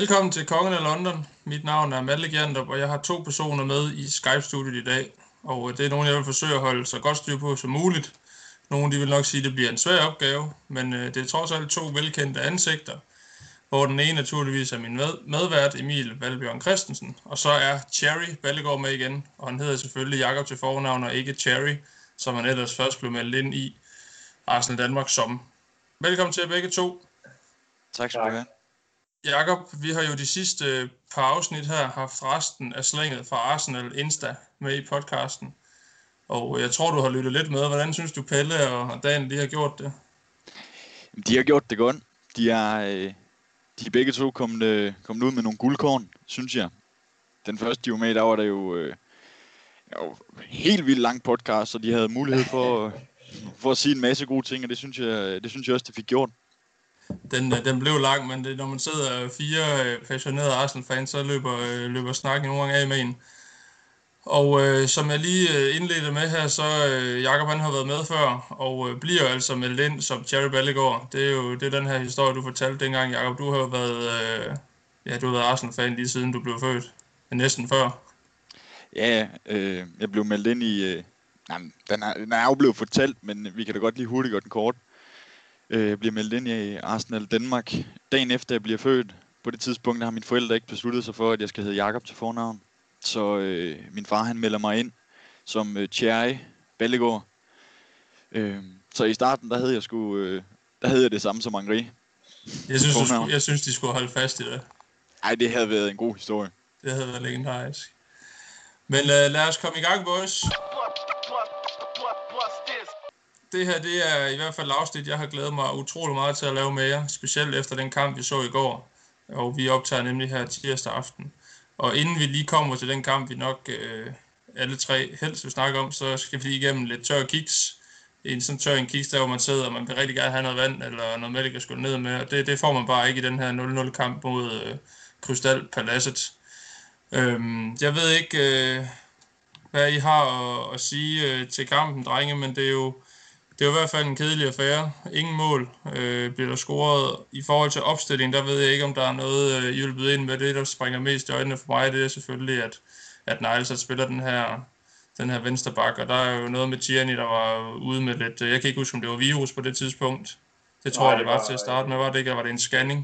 Velkommen til Kongen af London. Mit navn er Malle Gjandrup, og jeg har to personer med i Skype-studiet i dag. Og det er nogen, jeg vil forsøge at holde så godt styr på som muligt. Nogle de vil nok sige, at det bliver en svær opgave, men øh, det er trods alt to velkendte ansigter, hvor den ene naturligvis er min med medvært Emil Valbjørn Christensen, og så er Cherry Ballegaard med igen, og han hedder selvfølgelig Jakob til fornavn og ikke Cherry, som han ellers først blev meldt ind i Arsenal Danmark som. Velkommen til begge to. Tak skal du have. Jakob, vi har jo de sidste øh, par afsnit her haft resten af slænget fra Arsenal Insta med i podcasten. Og øh, jeg tror, du har lyttet lidt med. Hvordan synes du, Pelle og Dan, de har gjort det? De har gjort det godt. De er, øh, de er begge to kommet, kommet ud med nogle guldkorn, synes jeg. Den første, de var med, der var der jo, jo helt vildt lang podcast, så de havde mulighed for, for at sige en masse gode ting, og det synes jeg, det synes jeg også, det fik gjort den, øh, den blev lang, men det, når man sidder fire øh, passionerede Arsenal-fans, så løber, øh, løber snakken nogle gange af med en. Og øh, som jeg lige indledte med her, så øh, Jakob han har været med før, og øh, bliver altså meldt ind som Cherry Ballegård. Det er jo det er den her historie, du fortalte dengang, Jakob. Du har været, øh, ja, du har været Arsenal-fan lige siden du blev født. Næsten før. Ja, øh, jeg blev meldt ind i... Øh, nej, den er, den er jo blevet fortalt, men vi kan da godt lige hurtigt gøre den kort øh, bliver meldt ind i Arsenal Danmark. Dagen efter jeg bliver født, på det tidspunkt har mine forældre ikke besluttet sig for, at jeg skal hedde Jakob til fornavn. Så øh, min far han melder mig ind som øh, Thierry Ballegaard. Øh, så i starten, der hed jeg sgu, øh, der hed jeg det samme som Henri. Jeg synes, skulle, jeg synes, de skulle holde fast i det. Ej, det havde været en god historie. Det havde været legendarisk. Men øh, lad os komme i gang, boys det her det er i hvert fald afsnit, jeg har glædet mig utrolig meget til at lave med jer, specielt efter den kamp, vi så i går. Og vi optager nemlig her tirsdag aften. Og inden vi lige kommer til den kamp, vi nok øh, alle tre helst vil snakke om, så skal vi lige igennem lidt tør kiks. En sådan tør en kiks, der hvor man sidder, og man vil rigtig gerne have noget vand eller noget mælk at skulle ned med. Og det, det får man bare ikke i den her 0-0 kamp mod øh, Krystal Paladset. Øhm, jeg ved ikke, øh, hvad I har at, at sige øh, til kampen, drenge, men det er jo det var i hvert fald en kedelig affære. Ingen mål øh, bliver der scoret. I forhold til opstillingen, der ved jeg ikke, om der er noget øh, hjulpet ind med det, der springer mest i øjnene for mig. Det er selvfølgelig, at, at Niles spiller den her, den her venstre bak, og der er jo noget med Tierney, der var ude med lidt... Jeg kan ikke huske, om det var virus på det tidspunkt. Det tror Nej, jeg, det var, var til at starte med. Var det ikke, var det en scanning?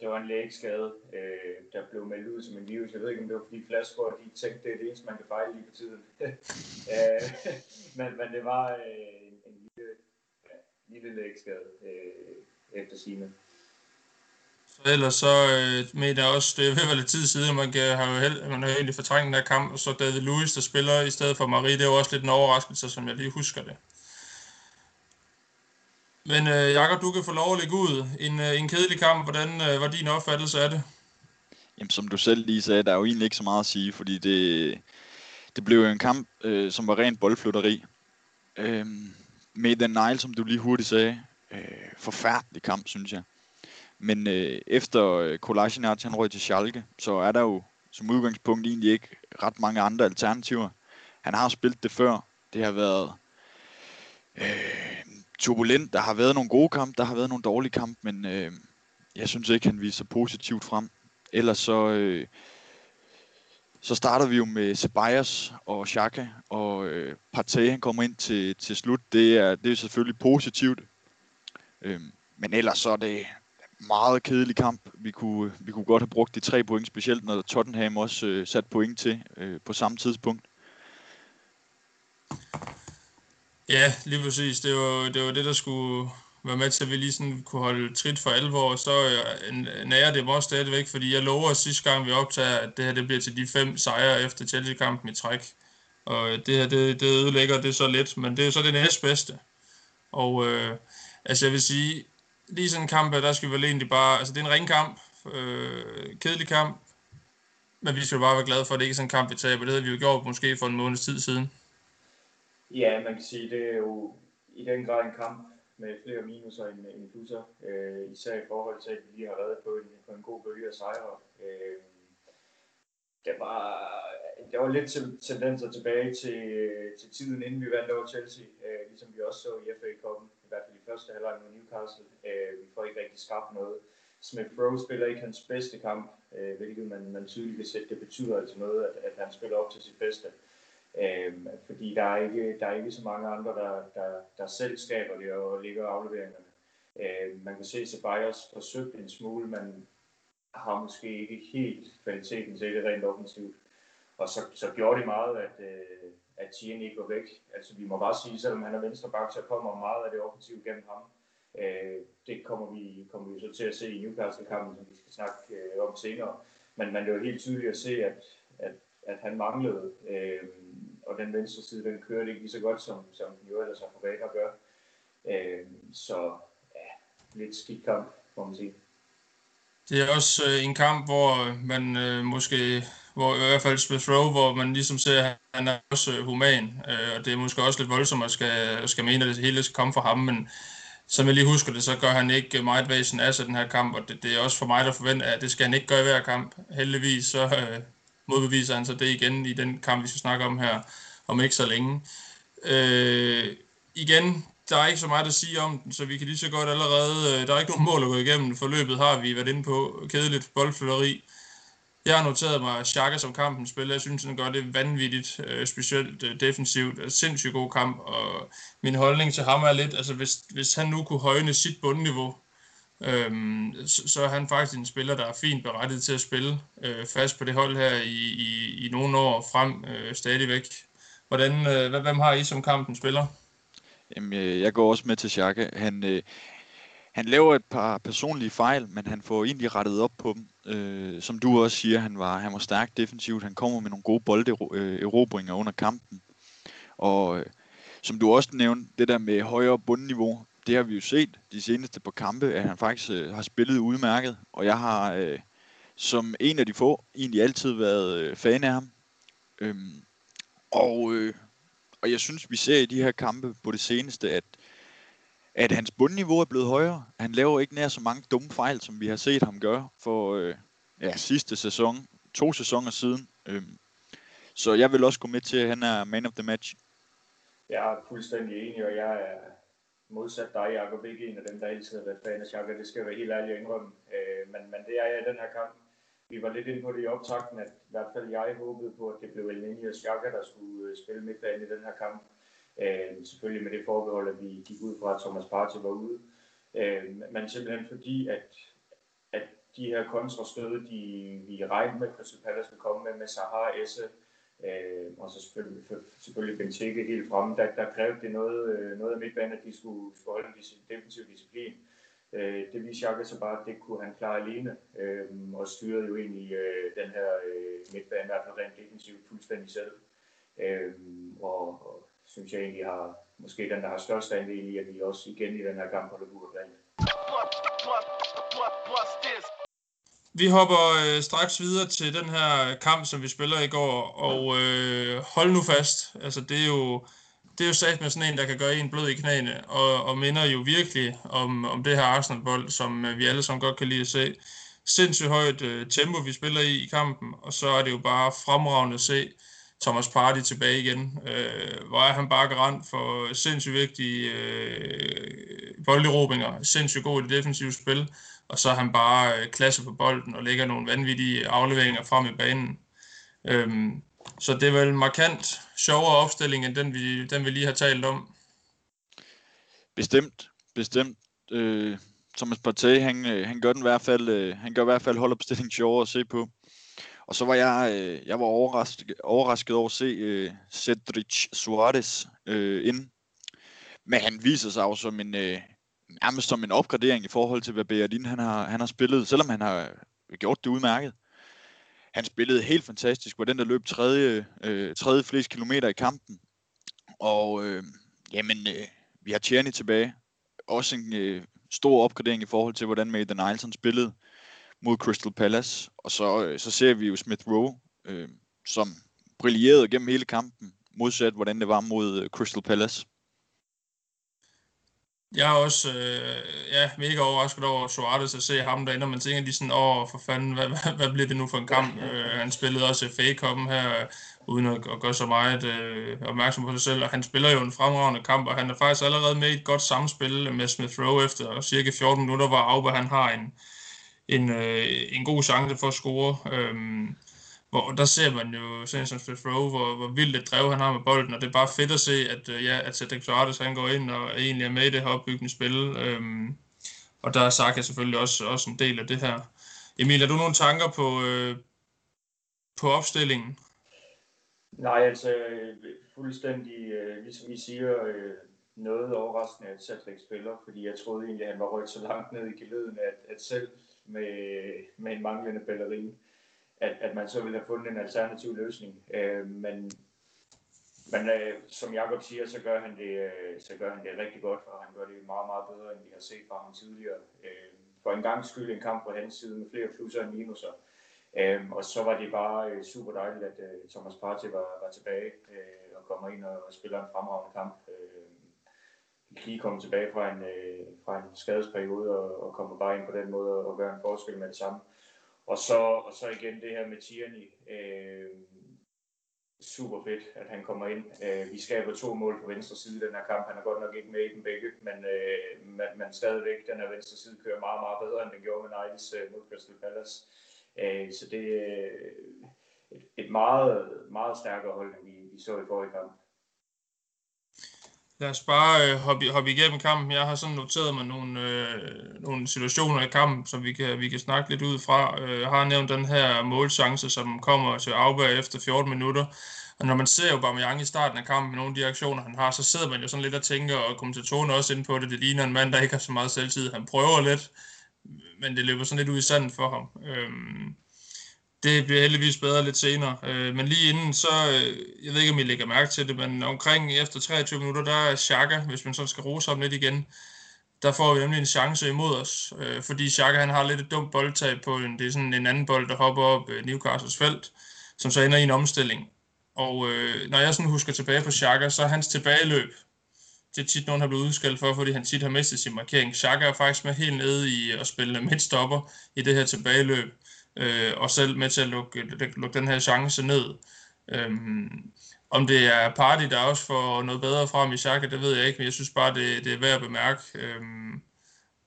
Det var en lægeskade, øh, der blev meldt ud som en virus. Jeg ved ikke, om det var fordi Flashcore, de tænkte, det er det eneste, man kan fejle lige på tiden. øh, men, men det var... Øh, lille lægskade øh, efter sine. Så ellers så øh, mener jeg også, det er ved lidt tid siden, man, kan, har jo held, man har egentlig fortrængt den her kamp, og så David Lewis, der spiller i stedet for Marie, det er jo også lidt en overraskelse, som jeg lige husker det. Men øh, Jakob, du kan få lov at lægge ud. En, øh, en kedelig kamp, hvordan øh, var din opfattelse af det? Jamen, som du selv lige sagde, der er jo egentlig ikke så meget at sige, fordi det, det blev jo en kamp, øh, som var rent boldflutteri. Øh, med the Nile, som du lige hurtigt sagde, øh, forfærdelig kamp, synes jeg. Men øh, efter øh, Kolasinac han røg til Schalke, så er der jo som udgangspunkt egentlig ikke ret mange andre alternativer. Han har spillet det før. Det har været øh, turbulent. Der har været nogle gode kampe, der har været nogle dårlige kampe, men øh, jeg synes ikke, han viser positivt frem. Ellers så, øh, så starter vi jo med Ceballos og Xhaka, og øh, Partey han kommer ind til, til slut. Det er, det er selvfølgelig positivt. Øhm, men ellers så er det meget kedelig kamp. Vi kunne, vi kunne godt have brugt de tre point, specielt når Tottenham også øh, sat point til øh, på samme tidspunkt. Ja, lige præcis. Det var det, var det der skulle, være med til, at vi lige sådan kunne holde trit for alvor, så øh, nærer det mig stadigvæk, fordi jeg lover sidste gang, vi optager, at det her det bliver til de fem sejre efter Chelsea-kampen i træk. Og øh, det her, det, det ødelægger det så lidt, men det er så det næstbedste. Og øh, altså jeg vil sige, lige sådan en kamp, der skal vi vel egentlig bare, altså det er en ringkamp, øh, kedelig kamp, men vi skal bare være glade for, at det ikke er sådan en kamp, vi taber. Det havde vi jo gjort måske for en måneds tid siden. Ja, man kan sige, det er jo i den grad en kamp, med flere minuser end, end plusser, øh, især i forhold til, at vi lige har været på en, på en god bølge af sejre. Øh, det var, der var lidt tendenser tilbage til, til tiden, inden vi vandt over Chelsea, øh, ligesom vi også så i FA Cup'en, i hvert fald i første halvleg med Newcastle. Øh, vi får ikke rigtig skabt noget. Smith Rowe spiller ikke hans bedste kamp, øh, hvilket man, man tydeligt kan sætte. Det betyder altså noget, at, at han spiller op til sit bedste. Øh, Øhm, fordi der er, ikke, der er ikke så mange andre, der, der, der selv skaber det og ligger afleveringerne. Øh, man kan se, at Ceballos forsøgte en smule, men har måske ikke helt kvaliteten til det rent offensivt. Og så, så gjorde det meget, at, øh, at Tien ikke var væk. Altså vi må bare sige, selvom han er venstreback, så kommer meget af det offensive gennem ham. Øh, det kommer vi, kommer vi så til at se i Newcastle-kampen, som vi skal snakke øh, om senere. Men, man det var helt tydeligt at se, at, at, at han manglede. Øh, og den venstre side, den kørte ikke lige så godt, som, som den jo ellers har for vane at gøre. Øh, så ja, lidt skidt kamp, må man sige. Det er også øh, en kamp, hvor man øh, måske, hvor i hvert fald Smith Rowe, hvor man ligesom ser, at han er også øh, human, øh, og det er måske også lidt voldsomt at skal, skal mene, at det hele skal komme fra ham, men som jeg lige husker det, så gør han ikke meget væsen af sig den her kamp, og det, det er også for mig, der forventer, at det skal han ikke gøre i hver kamp. Heldigvis så øh, modbeviser han så det igen i den kamp, vi skal snakke om her, om ikke så længe. Øh, igen, der er ikke så meget at sige om den, så vi kan lige så godt allerede, øh, der er ikke nogen mål at gå igennem. Forløbet har vi været inde på. Kedeligt boldflytteri. Jeg har noteret mig Xhaka som kampen spiller. Jeg synes, han gør det vanvittigt, øh, specielt øh, defensivt. Altså, sindssygt god kamp, og min holdning til ham er lidt, altså hvis, hvis han nu kunne højne sit bundniveau, øhm, så, så er han faktisk en spiller, der er fint berettiget til at spille øh, fast på det hold her i, i, i nogle år frem øh, stadigvæk. Hvordan, øh, hvem har I som kampen spiller? Jamen, øh, jeg går også med til Xhaka. Han, øh, han laver et par personlige fejl, men han får egentlig rettet op på dem. Øh, som du også siger, han var, han var stærk defensivt. Han kommer med nogle gode bolderobringer øh, under kampen. Og øh, som du også nævnte, det der med højere bundniveau, det har vi jo set de seneste par kampe, at han faktisk øh, har spillet udmærket. Og jeg har øh, som en af de få egentlig altid været øh, fan af ham. Øhm, og øh, og jeg synes, vi ser i de her kampe på det seneste, at, at hans bundniveau er blevet højere. Han laver ikke nær så mange dumme fejl, som vi har set ham gøre for øh, ja, sidste sæson, to sæsoner siden. Øhm, så jeg vil også gå med til, at han er man of the match. Jeg er fuldstændig enig, og jeg er modsat dig, Jacob, ikke en af dem, der altid har været fan af Chaka, Det skal jeg være helt ærlig at indrømme. Øh, men, men det er jeg i den her kamp vi var lidt inde på det i optakten, at i hvert fald jeg håbede på, at det blev Elneny og Chaka, der skulle øh, spille midtbanen i den her kamp. Øh, selvfølgelig med det forbehold, at vi gik ud fra, at Thomas Partey var ude. Øh, men simpelthen fordi, at, at de her kontrastøde, de, vi regnede med, at Crystal Palace ville komme med, med Sahar, Esse, øh, og så selvfølgelig, selvfølgelig Benteke helt fremme, der, der krævede det noget, øh, noget af midtbanen, at de skulle, skulle holde en defensiv disciplin. Øh, det viste Jacques så bare, at det kunne han klare alene, øh, og styrede jo egentlig øh, den her øh, midtbane, i hvert fald rent defensivt, fuldstændig selv. Øh, og, og synes jeg egentlig har, måske den, der har størst andel i, at vi også igen i den her kamp holder ud rent. Vi hopper øh, straks videre til den her kamp, som vi spiller i går, og øh, hold nu fast. Altså, det er jo det er jo sat med sådan en, der kan gøre en blød i knæene, og, og minder jo virkelig om, om det her Arsenal-bold, som øh, vi alle sammen godt kan lide at se. Sindssygt højt uh, tempo, vi spiller i i kampen, og så er det jo bare fremragende at se Thomas Party tilbage igen. Øh, hvor er han bare garant for sindssygt vigtige øh, bolderobringer, sindssygt god i det defensive spil, og så er han bare øh, klasse på bolden og lægger nogle vanvittige afleveringer frem i banen. Uh, så det er vel en markant sjovere opstilling, end den vi, den vi lige har talt om. Bestemt, bestemt. Øh, Thomas Partey, han, øh, han gør den i hvert fald, øh, han gør i hvert fald holdopstillingen sjovere at se på. Og så var jeg, øh, jeg var overrasket, overrasket over at se øh, Cedric Suarez øh, ind. Men han viser sig jo som en, øh, nærmest som en opgradering i forhold til, hvad Beardin han har, han har spillet, selvom han har øh, gjort det udmærket han spillede helt fantastisk, var den der løb tredje, øh, tredje flest kilometer i kampen. Og øh, jamen, øh, vi har Tierney tilbage. Også en øh, stor opgradering i forhold til, hvordan Maiden Nielsen spillede mod Crystal Palace. Og så, øh, så ser vi jo Smith Rowe, øh, som brillerede gennem hele kampen, modsat hvordan det var mod øh, Crystal Palace. Jeg er også øh, ja, mega overrasket over Suarez at se ham derinde, og man tænker lige sådan, åh, for fanden, hvad, hvad, hvad bliver det nu for en kamp? Øh, han spillede også fa Cup'en her, uden at, at gøre så meget øh, opmærksom på sig selv, og han spiller jo en fremragende kamp, og han er faktisk allerede med i et godt samspil med Smith Rowe efter cirka 14 minutter, hvor Auba han har en, en, øh, en god chance for at score. Øhm, hvor der ser man jo sådan som Smith Rowe, hvor, hvor vildt et drev han har med bolden, og det er bare fedt at se, at, øh, ja, at Cedric Suarez han går ind og egentlig er med i det her opbyggende spil. Øhm, og der er Saka selvfølgelig også, også en del af det her. Emil, har du nogle tanker på, øh, på opstillingen? Nej, altså øh, fuldstændig, øh, ligesom I siger, øh, noget overraskende, at Cedric spiller, fordi jeg troede egentlig, at han var rødt så langt ned i geleden, at, at selv med, med en manglende ballerine, at, at man så ville have fundet en alternativ løsning. Øh, men men øh, som Jakob siger, så gør, han det, øh, så gør han det rigtig godt, og han gør det meget, meget bedre, end vi har set fra ham tidligere. Øh, for en gang skyld en kamp på hans side med flere plusser og minuser. Øhm, og så var det bare øh, super dejligt, at øh, Thomas Partey var, var tilbage øh, og kommer ind og, og spiller en fremragende kamp. Øh, lige komme tilbage fra en, øh, fra en skadesperiode og, og kommer bare ind på den måde og gør en forskel med det samme. Og så, og så igen det her med Tierney. Øh, super fedt, at han kommer ind. Øh, vi skaber to mål på venstre side i den her kamp. Han er godt nok ikke med i den begge, men, øh, man, man stadigvæk, den her venstre side kører meget, meget bedre, end den gjorde med Niles øh, mod Crystal Palace. Øh, så det er et, et meget, meget stærkere hold, end vi, vi så i forrige kamp. Lad os bare øh, hoppe, hoppe igennem kampen. Jeg har sådan noteret mig nogle, øh, nogle situationer i kampen, som vi kan, vi kan snakke lidt ud fra. Øh, jeg har nævnt den her målchance, som kommer til Auberg efter 14 minutter. Og når man ser jo Bamiang i starten af kampen med nogle af de aktioner, han har, så sidder man jo sådan lidt og tænker, og kommentatoren også ind på det, det ligner en mand, der ikke har så meget selvtid. Han prøver lidt, men det løber sådan lidt ud i sanden for ham. Øh, det bliver heldigvis bedre lidt senere. Øh, men lige inden, så, øh, jeg ved ikke, om I lægger mærke til det, men omkring efter 23 minutter, der er Xhaka, hvis man så skal rose ham lidt igen, der får vi nemlig en chance imod os, øh, fordi Xhaka han har lidt et dumt boldtag på en, det er sådan en anden bold, der hopper op øh, Newcastles felt, som så ender i en omstilling. Og øh, når jeg sådan husker tilbage på Xhaka, så er hans tilbageløb, det er tit nogen, har blevet udskældt for, fordi han tit har mistet sin markering. Xhaka er faktisk med helt nede i at spille midtstopper i det her tilbageløb øh, og selv med til at lukke, lukke den her chance ned. Øhm, om det er Party, der også får noget bedre frem i Xhaka, det ved jeg ikke, men jeg synes bare, det, det er værd at bemærke. Øhm,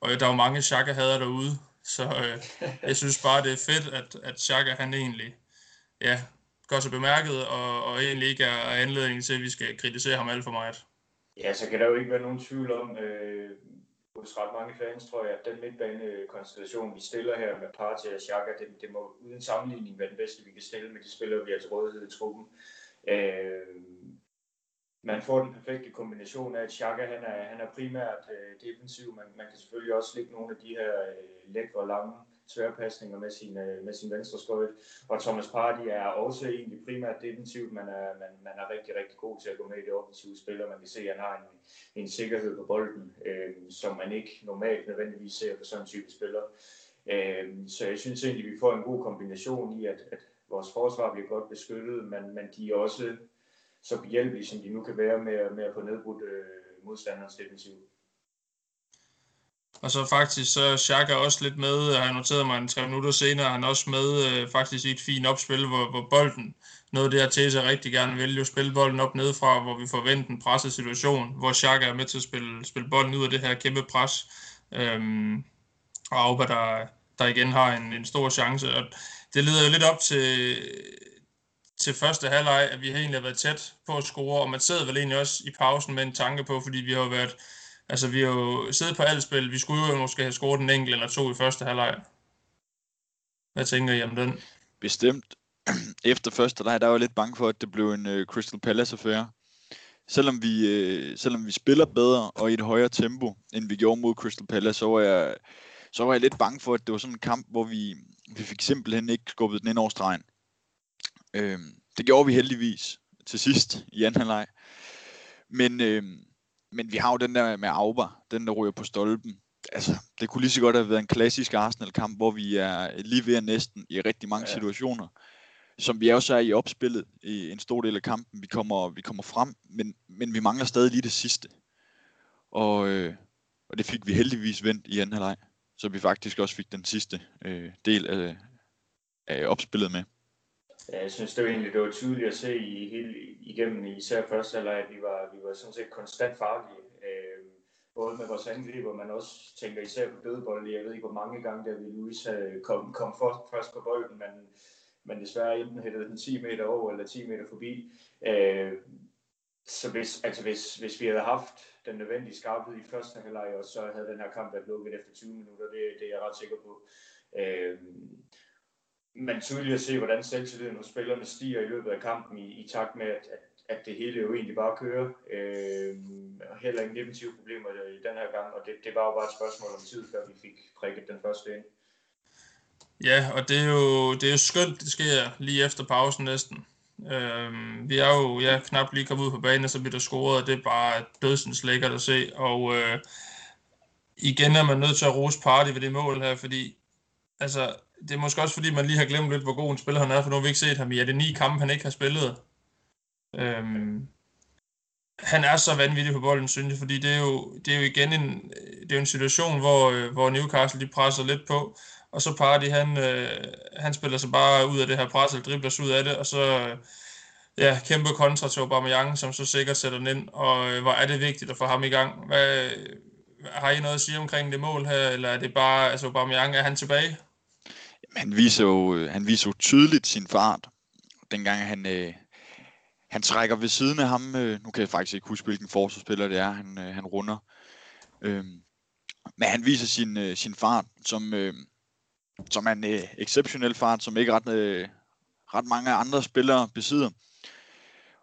og der er jo mange Xhaka hader derude, så øh, jeg synes bare, det er fedt, at, at Xhaka han egentlig ja, gør sig bemærket, og, og egentlig ikke er anledning til, at vi skal kritisere ham alt for meget. Ja, så kan der jo ikke være nogen tvivl om, øh, hos ret mange fans, tror jeg, at den midtbanekonstellation, vi stiller her med Partey og Xhaka, det, det må uden sammenligning være den bedste, vi kan stille med de spillere, vi har til rådighed i truppen. Øh, man får den perfekte kombination af, at Xhaka han er, han er primært øh, defensiv, men man kan selvfølgelig også lægge nogle af de her øh, lækre, lange tværpasninger med sin, øh, med sin venstre skøjt. Og Thomas Party er også egentlig primært defensivt, man er, man, man er rigtig, rigtig god til at gå med i det offensive spil, og man kan se, at han har en, en sikkerhed på bolden, øh, som man ikke normalt nødvendigvis ser på sådan en type spiller. Øh, så jeg synes egentlig, at vi får en god kombination i, at, at vores forsvar bliver godt beskyttet, men, men de er også så behjælpelige, som de nu kan være med, med at få nedbrudt øh, modstanderens defensiv. Og så faktisk, så Xhaka også lidt med, har jeg noteret mig en tre minutter senere, han er også med øh, faktisk i et fint opspil, hvor, hvor bolden, noget det her til sig rigtig gerne vil jo spille bolden op nedefra, hvor vi forventer en presset situation, hvor Xhaka er med til at spille, spille bolden ud af det her kæmpe pres. Øhm, og Auba, der, der igen har en, en stor chance. Og det leder jo lidt op til, til første halvleg, at vi har egentlig været tæt på at score, og man sidder vel egentlig også i pausen med en tanke på, fordi vi har været Altså, vi har jo siddet på alt spil. Vi skulle jo måske have scoret en enkelt eller to i første halvleg. Hvad tænker I om den? Bestemt. Efter første halvleg, der var jeg lidt bange for, at det blev en uh, Crystal Palace-affære. Selvom vi, uh, selvom vi spiller bedre og i et højere tempo, end vi gjorde mod Crystal Palace, så var jeg, så var jeg lidt bange for, at det var sådan en kamp, hvor vi, vi fik simpelthen ikke skubbet den ind over stregen. Uh, det gjorde vi heldigvis til sidst i anden halvleg. Men, uh, men vi har jo den der med Auba, den der ryger på stolpen. Altså, det kunne lige så godt have været en klassisk Arsenal-kamp, hvor vi er lige ved at næsten i rigtig mange ja. situationer. Som vi også er i opspillet i en stor del af kampen. Vi kommer, vi kommer frem, men, men vi mangler stadig lige det sidste. Og, øh, og det fik vi heldigvis vendt i anden halvleg. Så vi faktisk også fik den sidste øh, del af, af opspillet med. Ja, jeg synes, det var egentlig det var tydeligt at se i hele, igennem især første halvleg, at vi var, vi var sådan set konstant farlige. Øh, både med vores angreb, og man også tænker især på dødbold. Jeg ved ikke, hvor mange gange der vi Louis kom, kom for, først på bolden, men, men desværre enten hættede den 10 meter over eller 10 meter forbi. Øh, så hvis, altså hvis, hvis vi havde haft den nødvendige skarphed i første halvleg, og så havde den her kamp været lukket efter 20 minutter. Det, det er jeg ret sikker på. Øh, men tydeligt at se, hvordan selvtilliden hos spillerne stiger i løbet af kampen i, i takt med, at, at, at det hele jo egentlig bare kører. Øh, heller ingen defensive problemer i den her gang, og det, det var jo bare et spørgsmål om tid, før vi fik prikket den første ind. Ja, og det er jo, det er jo skønt, det sker lige efter pausen næsten. Øhm, vi er jo ja, knap lige kommet ud på banen, og så bliver der scoret, og det er bare dødsens lækkert at se. Og øh, igen er man nødt til at rose party ved det mål her, fordi altså, det er måske også fordi, man lige har glemt lidt, hvor god en spiller han er, for nu har vi ikke set ham i. Er det ni kampe, han ikke har spillet? Øhm, han er så vanvittig på bolden, synes jeg, fordi det er jo, det er jo igen en, det er en situation, hvor, øh, hvor Newcastle de presser lidt på, og så Party, han, øh, han spiller sig bare ud af det her pres, eller dribler sig ud af det, og så øh, ja, kæmpe kontra til Aubameyang, som så sikkert sætter den ind, og øh, hvor er det vigtigt at få ham i gang. Hvad, øh, har I noget at sige omkring det mål her, eller er det bare, altså Aubameyang, er han tilbage? Han viser jo, øh, han viser jo tydeligt sin fart, dengang han, øh, han trækker ved siden af ham, øh, nu kan jeg faktisk ikke huske, hvilken forsvarsspiller det er, han, øh, han runder. Øh, men han viser sin, øh, sin fart, som, øh, som er en øh, exceptionel fart, som ikke ret, øh, ret mange andre spillere besidder.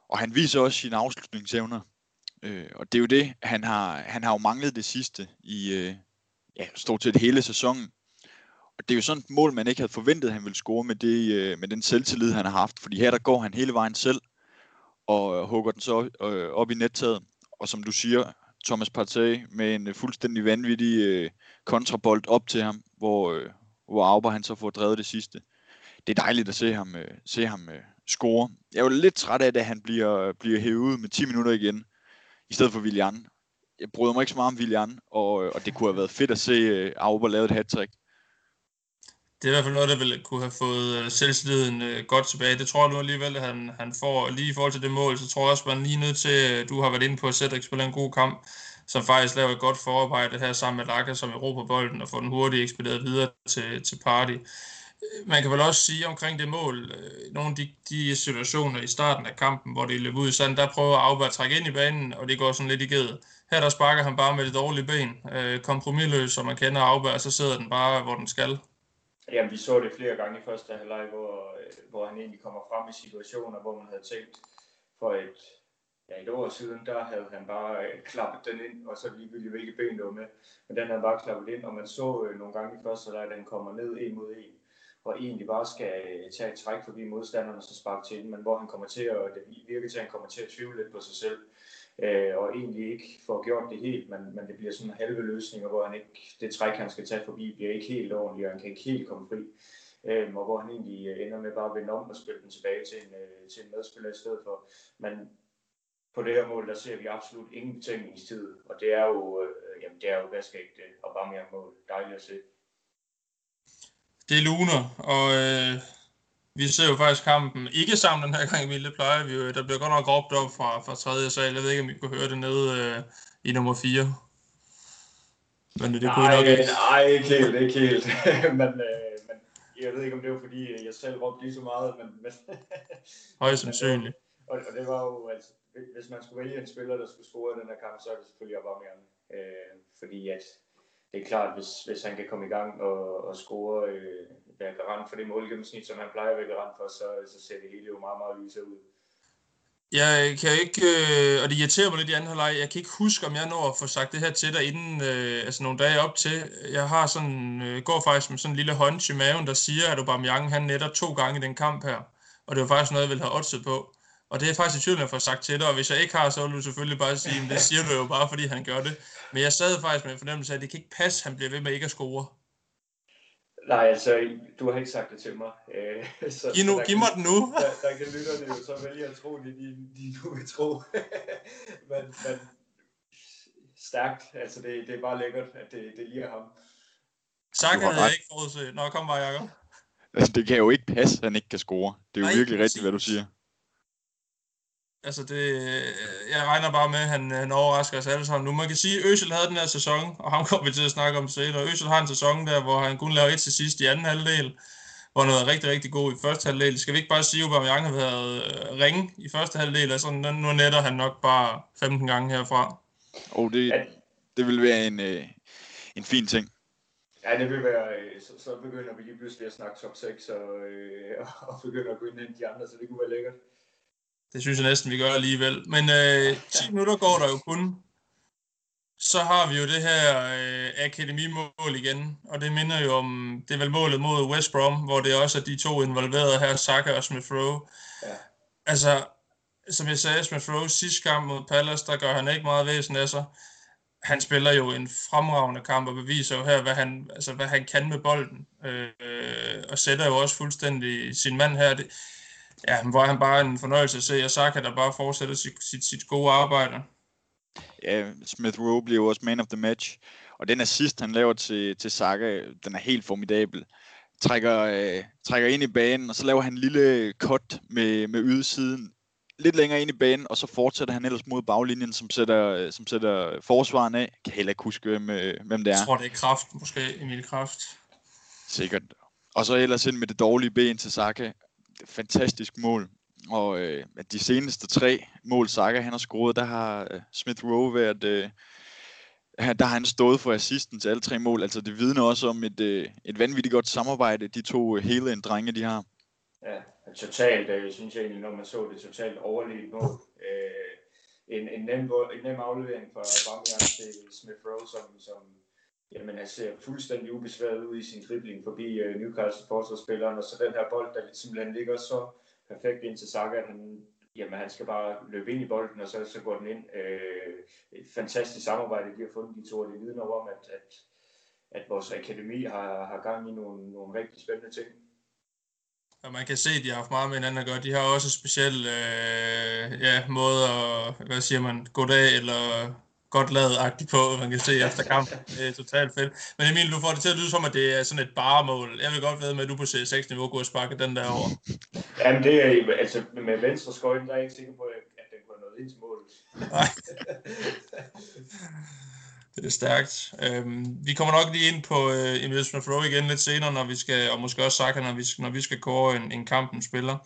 Og han viser også sine afslutningsevner. Øh, og det er jo det, han har, han har jo manglet det sidste i øh, ja, stort set hele sæsonen. Og det er jo sådan et mål, man ikke havde forventet, at han ville score med, det, øh, med den selvtillid, han har haft. Fordi her der går han hele vejen selv, og øh, hugger den så øh, op i nettaget. Og som du siger, Thomas Partey med en øh, fuldstændig vanvittig øh, kontrabold op til ham, hvor, øh, hvor Auber han så får drevet det sidste. Det er dejligt at se ham, øh, se ham øh, score. Jeg er jo lidt træt af, at han bliver, bliver hævet ud med 10 minutter igen, i stedet for Willian. Jeg bryder mig ikke så meget om Willian, og, øh, og det kunne have været fedt at se øh, Auber lave et hat-trick. Det er i hvert fald noget, der ville kunne have fået øh, selvtilliden øh, godt tilbage. Det tror jeg nu alligevel, at han, han får. Lige i forhold til det mål, så tror jeg også, at man lige nødt til, øh, du har været inde på, at Cedric spiller en god kamp som faktisk laver et godt forarbejde her sammen med Laka, som på bolden og får den hurtigt ekspederet videre til, til Party. Øh, man kan vel også sige omkring det mål, øh, nogle af de, de situationer i starten af kampen, hvor det løb ud i sand, der prøver Auba at trække ind i banen, og det går sådan lidt i ged. Her der sparker han bare med det dårlige ben, øh, kompromilløs, som man kender Auba, og så sidder den bare, hvor den skal. Ja, vi så det flere gange i første halvleg, hvor, øh, hvor han egentlig kommer frem i situationer, hvor man havde tænkt for et ja, et år siden, der havde han bare øh, klappet den ind, og så ligegyldigt hvilke ben det var med. Men den havde bare klappet ind, og man så øh, nogle gange i første halvleg, at den kommer ned en mod en, og egentlig bare skal tage et træk forbi modstanderne og så sparke til den, men hvor han kommer til at, det virker til, at han kommer til at tvivle lidt på sig selv, øh, og egentlig ikke får gjort det helt, men, men det bliver sådan en halve løsninger, hvor han ikke, det træk, han skal tage forbi, bliver ikke helt ordentligt, og han kan ikke helt komme fri. Øhm, og hvor han egentlig øh, ender med bare at vende om og spille den tilbage til en, øh, til en medspiller i stedet for. Men på det her mål, der ser vi absolut ingen betænkningstid, og det er jo, øh, jamen, det er jo vaskægte og bare mål. Dejligt at se. Det er luner, og øh, vi ser jo faktisk kampen ikke sammen den her gang, Emil, det plejer vi jo. Der bliver godt nok råbt op fra, fra tredje sal. Jeg ved ikke, om vi kunne høre det nede øh, i nummer 4. Men det, det kunne nej, nok ikke. Nej, ikke helt, ikke helt. men, øh, men jeg ved ikke, om det var fordi, jeg selv råbte lige så meget. Men, men Højst sandsynligt. Og, og det var jo, altså, hvis man skulle vælge en spiller, der skulle score i den her kamp, så er det selvfølgelig Aubameyang. Øh, fordi at det er klart, hvis, hvis han kan komme i gang og, og score, øh, være garant for det målgennemsnit, som han plejer at være garant for, så, så ser det hele jo meget, meget lysere ud. Jeg kan ikke, øh, og det irriterer mig lidt i anden halvleg, jeg kan ikke huske, om jeg når at få sagt det her til dig inden, øh, altså nogle dage op til. Jeg har sådan, øh, går faktisk med sådan en lille hånd i maven, der siger, at Aubameyang han netter to gange i den kamp her. Og det var faktisk noget, jeg ville have oddset på. Og det er faktisk i tvivl, at få sagt til dig, og hvis jeg ikke har, så vil du selvfølgelig bare sige, at det siger du jo bare, fordi han gør det. Men jeg sad faktisk med en fornemmelse af, at det kan ikke passe, at han bliver ved med ikke at score. Nej, altså, du har ikke sagt det til mig. Øh, så, giv, nu, så giv kan, mig den nu. Der, der kan lytterne jo så vælge at tro, det de, de nu vil tro. men, men stærkt, altså det, det er bare lækkert, at det, det lige er ham. Sagt havde jeg ikke forudset. Nå, kom bare, Jacob. Altså, det kan jo ikke passe, at han ikke kan score. Det er jo Nej, virkelig rigtigt, hvad du siger. Altså det, jeg regner bare med, at han, han overrasker os alle sammen nu. Man kan sige, at Øsel havde den her sæson, og ham kommer vi til at snakke om senere. Øsel har en sæson der, hvor han kun laver et til sidst i anden halvdel, hvor han var rigtig, rigtig god i første halvdel. Skal vi ikke bare sige, at Aubameyang har været øh, ringe i første halvdel, altså nu netter han nok bare 15 gange herfra. Og det, det vil være en, øh, en fin ting. Ja, det vil være, øh, så, så begynder vi lige pludselig at snakke top 6 og, øh, og begynder at gå ind i de andre, så det kunne være lækkert. Det synes jeg næsten, vi gør alligevel. Men øh, 10 minutter går der jo kun. Så har vi jo det her øh, akademimål igen, og det minder jo om, det er vel målet mod West Brom, hvor det også er de to involverede her, Saka og Smith Rowe. Ja. Altså, som jeg sagde, Smith Rowe sidste kamp mod Palace, der gør han ikke meget væsen af sig. Han spiller jo en fremragende kamp og beviser jo her, hvad han, altså, hvad han kan med bolden. Øh, og sætter jo også fuldstændig sin mand her. Det, ja, hvor han bare en fornøjelse at se, og Saka der bare fortsætter sit, sit, sit gode arbejde. Ja, Smith Rowe bliver også man of the match. Og den assist, han laver til, til Saka, den er helt formidabel. Trækker, øh, trækker ind i banen, og så laver han en lille cut med, med ydersiden lidt længere ind i banen, og så fortsætter han ellers mod baglinjen, som sætter, øh, som sætter forsvaren af. Kan heller ikke huske, hvem, øh, hvem det er. Jeg tror, det er Kraft, måske Emil Kraft. Sikkert. Og så ellers ind med det dårlige ben til Saka fantastisk mål. Og øh, de seneste tre mål, Saka han har scoret, der har øh, Smith Rowe været... Øh, der har han stået for assisten til alle tre mål. Altså det vidner også om et, øh, et vanvittigt godt samarbejde, de to øh, hele en drenge, de har. Ja, totalt, øh, synes jeg egentlig, når man så det totalt overlevet mål. Øh, en, en, nem, en nem aflevering fra Bamian til Smith Rowe, som, som jamen, han ser fuldstændig ubesværet ud i sin dribling forbi uh, Newcastle forsvarsspilleren, og så den her bold, der simpelthen ligger så perfekt ind til Saka, at han, jamen, han skal bare løbe ind i bolden, og så, så går den ind. Uh, et fantastisk samarbejde, de har fundet de to, og det vidner om, at, at, at vores akademi har, har gang i nogle, nogle rigtig spændende ting. Og man kan se, at de har haft meget med hinanden at gøre. De har også speciel øh, ja, måde at, hvad siger man, goddag eller godt lavet på, man kan se efter kampen. Det er totalt fedt. Men Emil, du får det til at lyde som, at det er sådan et baremål. Jeg vil godt vide med, at du på C6-niveau kunne sparke den der over. Jamen, det er, altså med venstre skøjten, der er jeg ikke sikker på, at den kunne have noget ind til målet. Nej. det er stærkt. Øhm, vi kommer nok lige ind på øh, Emil Smith igen lidt senere, når vi skal, og måske også Saka, når vi, når vi skal kåre en, en kamp, en spiller.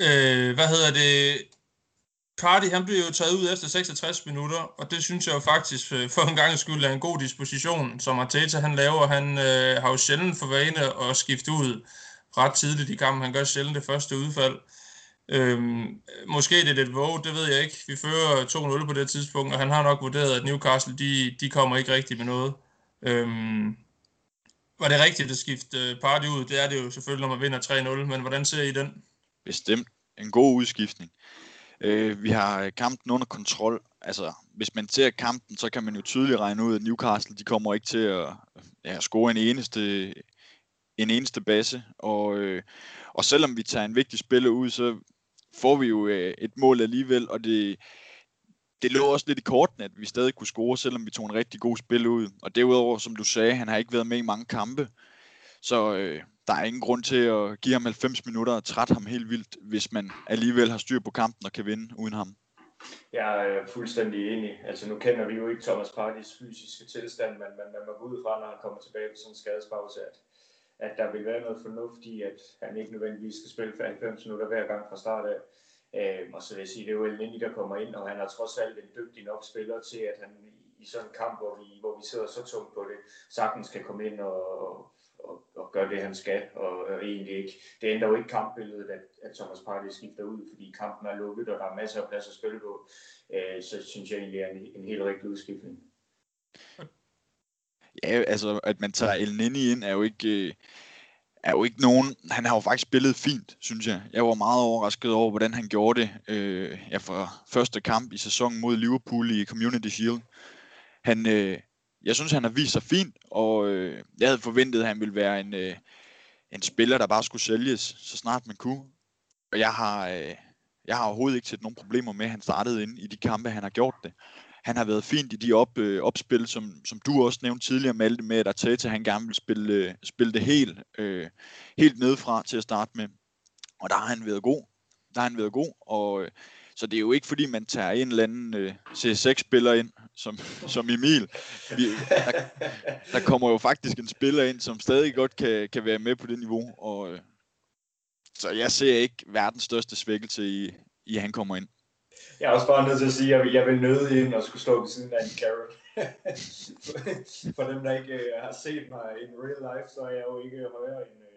Øh, hvad hedder det? Cardi, han blev jo taget ud efter 66 minutter, og det synes jeg jo faktisk øh, for en gang skyld er en god disposition, som Arteta han laver. Han øh, har jo sjældent for vane at skifte ud ret tidligt i kampen. Han gør sjældent det første udfald. Øhm, måske det er lidt våge, det ved jeg ikke. Vi fører 2-0 på det tidspunkt, og han har nok vurderet, at Newcastle, de, de kommer ikke rigtigt med noget. Øhm, var det rigtigt at skifte øh, Party ud? Det er det jo selvfølgelig, når man vinder 3-0, men hvordan ser I den? Bestemt. En god udskiftning. Øh, vi har øh, kampen under kontrol. Altså, hvis man ser kampen, så kan man jo tydeligt regne ud, at Newcastle de kommer ikke til at ja, score en eneste, en eneste base. Og, øh, og selvom vi tager en vigtig spiller ud, så får vi jo øh, et mål alligevel, og det, det lå også lidt i korten, at vi stadig kunne score, selvom vi tog en rigtig god spil ud. Og derudover, som du sagde, han har ikke været med i mange kampe. Så øh, der er ingen grund til at give ham 90 minutter og trætte ham helt vildt, hvis man alligevel har styr på kampen og kan vinde uden ham. Jeg er øh, fuldstændig enig. Altså nu kender vi jo ikke Thomas Partys fysiske tilstand, men man, man må gå ud fra, når han kommer tilbage på sådan en skadespause, at, at der vil være noget fornuft i, at han ikke nødvendigvis skal spille for 90 minutter hver gang fra start af. Øhm, og så vil jeg sige, det er jo Elneny, der kommer ind, og han er trods alt en dygtig nok spiller til, at han i sådan en kamp, hvor vi, hvor vi sidder så tungt på det, sagtens kan komme ind og, og, og gør det, han skal, og, og egentlig ikke. Det ændrer jo ikke kampbilledet, at, at Thomas Partey skifter ud, fordi kampen er lukket, og der er masser af plads at spille på. Øh, så synes jeg egentlig er en, en helt rigtig udskiftning. Ja, altså, at man tager El Nini ind, er jo ikke... Øh er jo ikke nogen, han har jo faktisk spillet fint, synes jeg. Jeg var meget overrasket over, hvordan han gjorde det øh, ja, for første kamp i sæsonen mod Liverpool i Community Shield. Han, øh, jeg synes, han har vist sig fint, og øh, jeg havde forventet, at han ville være en, øh, en spiller, der bare skulle sælges, så snart man kunne. Og jeg har, øh, jeg har overhovedet ikke set nogen problemer med, at han startede ind i de kampe, han har gjort det. Han har været fint i de op, øh, opspil, som, som du også nævnte tidligere, Malte, med at Arteta, han gerne vil spille, øh, spille det helt, øh, helt nedefra til at starte med. Og der har han været god. der har han været god, og øh, så det er jo ikke fordi, man tager en eller anden øh, C6-spiller ind, som, som Emil. Vi, der, der kommer jo faktisk en spiller ind, som stadig godt kan, kan være med på det niveau, og øh, så jeg ser ikke verdens største svækkelse i, i at han kommer ind. Jeg er også bare nødt til at sige, at jeg vil nøde ind og skulle stå ved siden af en Carol. For dem, der ikke øh, har set mig in real life, så er jeg jo ikke højere end øh,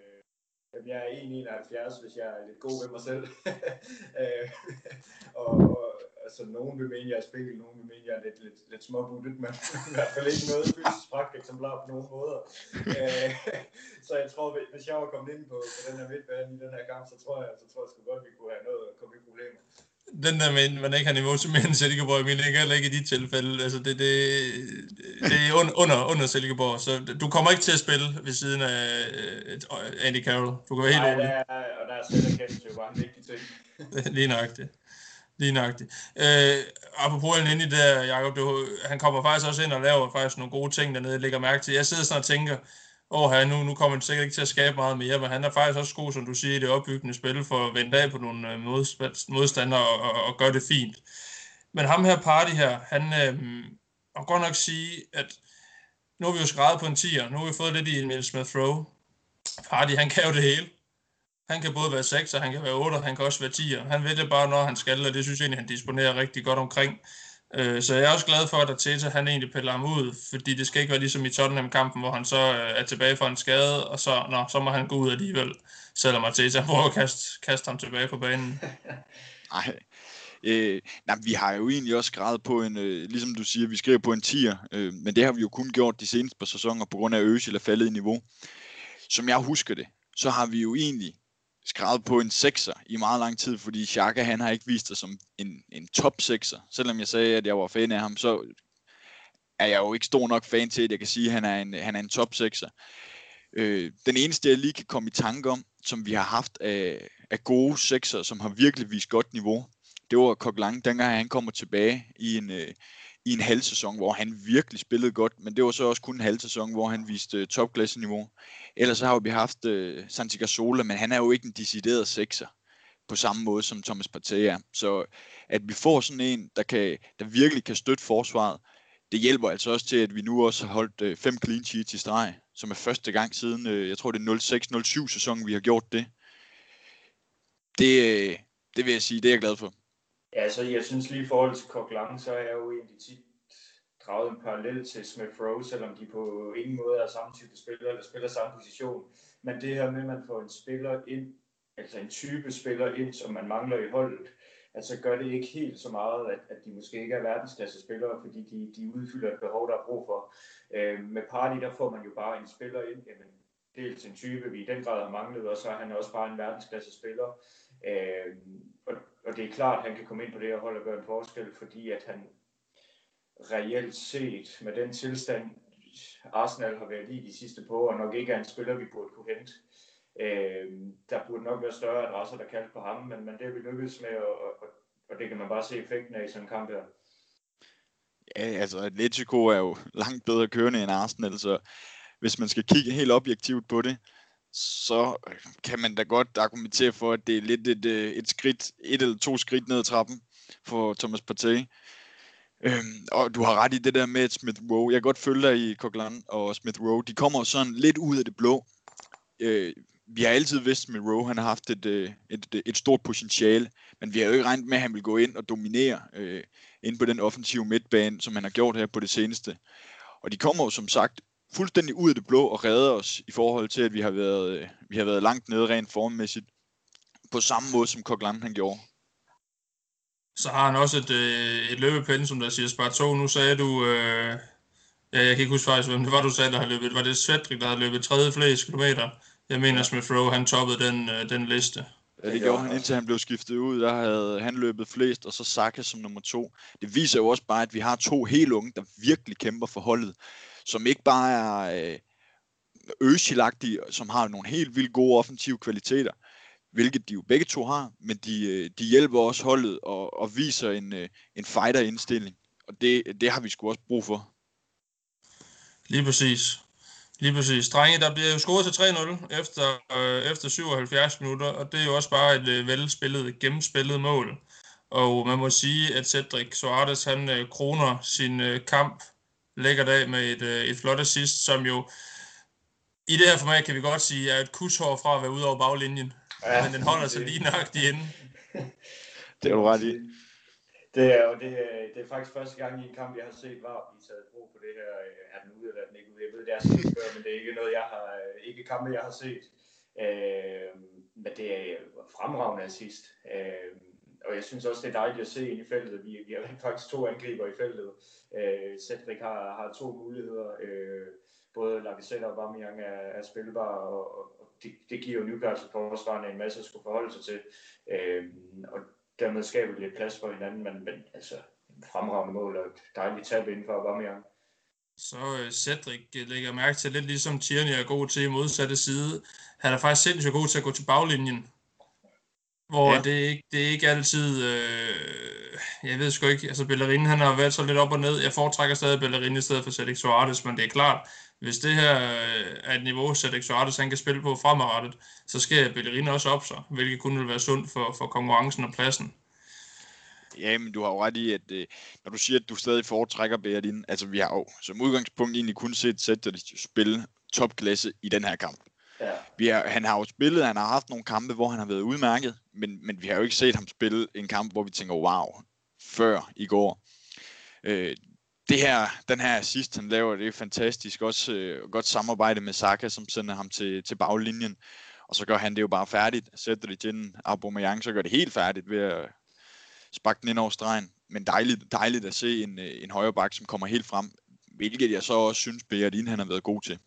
Jamen, jeg er 1,71, hvis jeg er lidt god ved mig selv. Øh, og, og altså, nogen vil mene, jeg er spil, nogen vil mene, jeg er lidt, lidt, lidt småbuttet, men i hvert fald ikke noget fysisk eksemplar på nogen måder. Øh, så jeg tror, hvis jeg var kommet ind på, på den her midtbane i den her kamp, så tror jeg, så tror jeg sgu godt, vi kunne have noget at komme i problemer den der med, man ikke har niveau til mere end Silkeborg, men ikke heller ikke i de tilfælde. Altså det, det, det er under, under, under Silkeborg, så du kommer ikke til at spille ved siden af uh, Andy Carroll. Du kan være helt rolig. Nej, og der er selv kendt jo bare en vigtig ting. Lige nøjagtigt. Lige nøjagtigt. Øh, apropos ind i der, Jacob, du, han kommer faktisk også ind og laver faktisk nogle gode ting dernede, jeg lægger mærke til. Jeg sidder sådan og tænker, åh her, nu, nu kommer han sikkert ikke til at skabe meget mere, men han er faktisk også god, som du siger, i det opbyggende spil for at vende af på nogle øh, modstandere og, og, og gøre det fint. Men ham her party her, han øh, og godt nok sige, at nu har vi jo skrevet på en 10'er, nu har vi fået lidt i Emil Smith Rowe. Party, han kan jo det hele. Han kan både være 6, han kan være 8, han kan også være 10'er. Han ved det bare, når han skal, og det synes jeg egentlig, han disponerer rigtig godt omkring. Øh, så jeg er også glad for, at Arteta han egentlig piller ham ud, fordi det skal ikke være ligesom i Tottenham-kampen, hvor han så øh, er tilbage fra en skade, og så, nå, så må han gå ud alligevel, selvom Arteta prøver at kaste, kaste ham tilbage på banen. Nej. Øh, nej, vi har jo egentlig også skrevet på en, øh, ligesom du siger, vi skriver på en tier, øh, men det har vi jo kun gjort de seneste par sæsoner, på grund af Øsil er faldet i niveau. Som jeg husker det, så har vi jo egentlig skrevet på en sekser i meget lang tid, fordi Xhaka han har ikke vist sig som en, en top sekser. Selvom jeg sagde, at jeg var fan af ham, så er jeg jo ikke stor nok fan til, at jeg kan sige, at han er en, han er en top sekser. Øh, den eneste, jeg lige kan komme i tanke om, som vi har haft af, af gode sekser, som har virkelig vist godt niveau, det var Kok Lang, dengang han kommer tilbage i en, øh, i en halv sæson, hvor han virkelig spillede godt, men det var så også kun en halv sæson, hvor han viste øh, uh, niveau. Ellers så har vi haft uh, Santi Cazorla, men han er jo ikke en decideret sekser på samme måde som Thomas Partey er. Så at vi får sådan en, der, kan, der virkelig kan støtte forsvaret, det hjælper altså også til, at vi nu også har holdt uh, fem clean sheets i streg, som er første gang siden, uh, jeg tror det er 06-07 sæsonen, vi har gjort det. Det, uh, det vil jeg sige, det er jeg glad for. Ja, så jeg synes lige i forhold til Coquelin, så er jeg jo egentlig tit draget en parallel til Smith Rowe, selvom de på ingen måde er samme type spiller, eller spiller samme position. Men det her med, at man får en spiller ind, altså en type spiller ind, som man mangler i holdet, altså gør det ikke helt så meget, at, at de måske ikke er verdensklasse spillere, fordi de, de udfylder et behov, der er brug for. Øh, med Party, der får man jo bare en spiller ind, jamen, dels en type, vi i den grad har manglet, og så er han også bare en verdensklasse spiller. Øh, og, og det er klart, at han kan komme ind på det her hold og gøre en forskel, fordi at han reelt set med den tilstand, Arsenal har været i de sidste par år, og nok ikke er en spiller, vi burde kunne hente. Øh, der burde nok være større adresser, der kaldte på ham, men, men det har vi lykkedes med, og, og, og det kan man bare se effekten af i sådan en kamp her. Ja, altså Atletico er jo langt bedre kørende end Arsenal, så hvis man skal kigge helt objektivt på det, så øh, kan man da godt argumentere for, at det er lidt et, øh, et skridt, et eller to skridt ned ad trappen for Thomas Partey. Øhm, og du har ret i det der med Smith Rowe. Jeg kan godt følge dig i Coquelin og Smith Rowe. De kommer sådan lidt ud af det blå. Øh, vi har altid vidst, at Smith Rowe han har haft et, øh, et, et, et stort potentiale, men vi har jo ikke regnet med, at han vil gå ind og dominere øh, ind på den offensive midtbane, som han har gjort her på det seneste. Og de kommer jo som sagt fuldstændig ud af det blå og redder os i forhold til, at vi har været, øh, vi har været langt nede rent formmæssigt. På samme måde som Coquelin han gjorde. Så har han også et, øh, et løbepinde, som der siger spart 2. Nu sagde du, øh, ja, jeg kan ikke huske faktisk, hvem det var, du sagde, der har løbet. Var det Svedrik, der har løbet tredje flest kilometer? Jeg mener, Smith Rowe, han toppede den, øh, den liste. Ja, det gjorde han, indtil han blev skiftet ud. Der havde han løbet flest, og så Saka som nummer to. Det viser jo også bare, at vi har to helt unge, der virkelig kæmper for holdet som ikke bare er øh, øsilagtige, som har nogle helt vildt gode offensive kvaliteter, hvilket de jo begge to har, men de, øh, de hjælper også holdet og, og viser en, øh, en fighter-indstilling. Og det, det har vi sgu også brug for. Lige præcis. Lige præcis. Drenge, der bliver jo scoret til 3-0 efter, øh, efter 77 minutter, og det er jo også bare et øh, velspillet, gennemspillet mål. Og man må sige, at Cedric Suarez, han øh, kroner sin øh, kamp lækker dag med et, øh, et flot assist, som jo i det her format kan vi godt sige, er et kushår fra at være ude over baglinjen. Ja, men den holder sig lige nøjagtigt inde. det er du ret i. Det er, og det, det er faktisk første gang i en kamp, jeg har set var blive taget brug på det her. Er den ude eller er den ikke ude? Jeg ved, det er sådan før, men det er ikke noget, jeg har, ikke kampe, jeg har set. Øh, men det er fremragende assist. Øh, og jeg synes også, det er dejligt at se ind i feltet. Vi, vi har faktisk to angriber i feltet. Øh, Cedric har, har to muligheder. Øh, både Lacazette og Aubameyang er, er spilbare, og, og det, det giver jo Newcastle forsvarende en masse at skulle forholde sig til. Øh, og dermed skaber det lidt plads for hinanden, men, men altså fremragende mål og dejligt tab inden for Aubameyang. Så øh, Cedric øh, lægger mærke til lidt ligesom Tierney er god til i modsatte side. Han er faktisk sindssygt god til at gå til baglinjen. Hvor ja. det, er ikke, det er ikke altid, øh, jeg ved sgu ikke, altså Bellerin han har været så lidt op og ned. Jeg foretrækker stadig Bellerin i stedet for Cedric Suarez, men det er klart, hvis det her øh, er et niveau, Cedric Suarez han kan spille på fremadrettet, så skal Bellerin også op sig, hvilket kun vil være sundt for, for konkurrencen og pladsen. Ja, men du har jo ret i, at øh, når du siger, at du stadig foretrækker Bellerin, altså vi har jo som udgangspunkt egentlig kun set Cedric spille topklasse i den her kamp. Ja. Vi har, han har jo spillet, han har haft nogle kampe, hvor han har været udmærket, men, men vi har jo ikke set ham spille en kamp, hvor vi tænker, wow, før i går. Øh, det her, den her assist, han laver, det er fantastisk. Også øh, godt samarbejde med Saka, som sender ham til, til baglinjen. Og så gør han det jo bare færdigt. Sætter det til Aubameyang, så gør det helt færdigt ved at sparke den ind over stregen. Men dejligt, dejligt at se en, øh, en højre bak, som kommer helt frem. Hvilket jeg så også synes, Beardin han har været god til.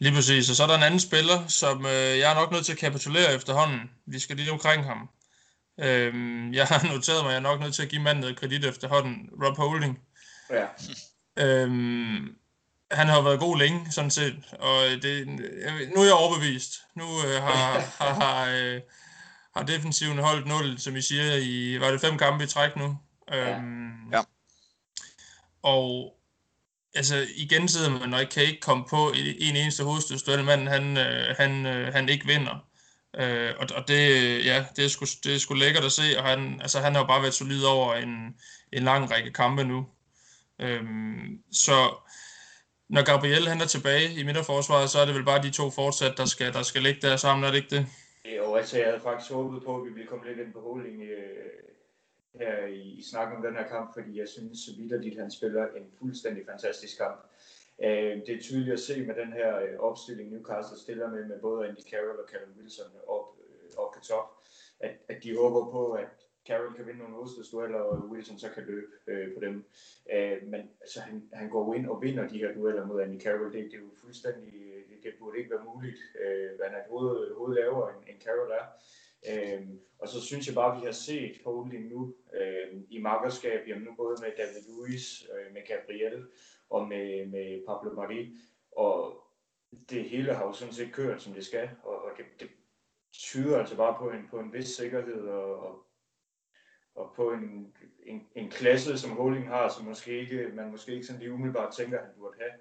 Lige præcis. Og så er der en anden spiller, som øh, jeg er nok nødt til at kapitulere efterhånden. Vi skal lige omkring ham. Øhm, jeg har noteret mig, at jeg er nok nødt til at give manden noget kredit efterhånden. Rob Holding. Ja. Øhm, han har været god længe, sådan set. Og det, nu er jeg overbevist. Nu øh, har, har, har, øh, har defensiven holdt 0, som I siger, i var det fem kampe i træk nu. Øhm, ja. Og altså igen sidder man og kan ikke komme på en eneste hovedstødsduel, manden han, øh, han, øh, han ikke vinder. Øh, og, og det, øh, ja, det er, sgu, det er sgu lækkert at se, og han, altså, han har jo bare været solid over en, en lang række kampe nu. Øh, så når Gabriel han er tilbage i midterforsvaret, så er det vel bare de to fortsat, der skal, der skal ligge der sammen, er det ikke det? Jo, altså jeg havde faktisk håbet på, at vi ville komme lidt ind på holding øh, her i, i snakken om den her kamp, fordi jeg synes vidderligt, at han spiller en fuldstændig fantastisk kamp. Øh, det er tydeligt at se med den her øh, opstilling, Newcastle stiller med, med både Andy Carroll og Callum Wilson op, øh, op på top, at, at de håber på, at Carroll kan vinde nogle hovedstadsdueller, og Wilson så kan løbe øh, på dem. Øh, men altså, han, han går ind og vinder de her dueller mod Andy Carroll. Det, det er jo fuldstændig, øh, det, det burde ikke være muligt. Øh, han er et hoved, hoved lavere, end, end Carroll er. Øh, og så synes jeg bare, at vi har set Holding nu øh, i makkerskab, jamen nu både med David Luiz, øh, med Gabriel, og med, med Pablo Mari, og det hele har jo sådan set kørt, som det skal, og, og det, det tyder altså bare på en, på en vis sikkerhed og, og, og på en, en, en klasse, som Holding har, som måske ikke, man måske ikke sådan lige umiddelbart tænker, at han burde have.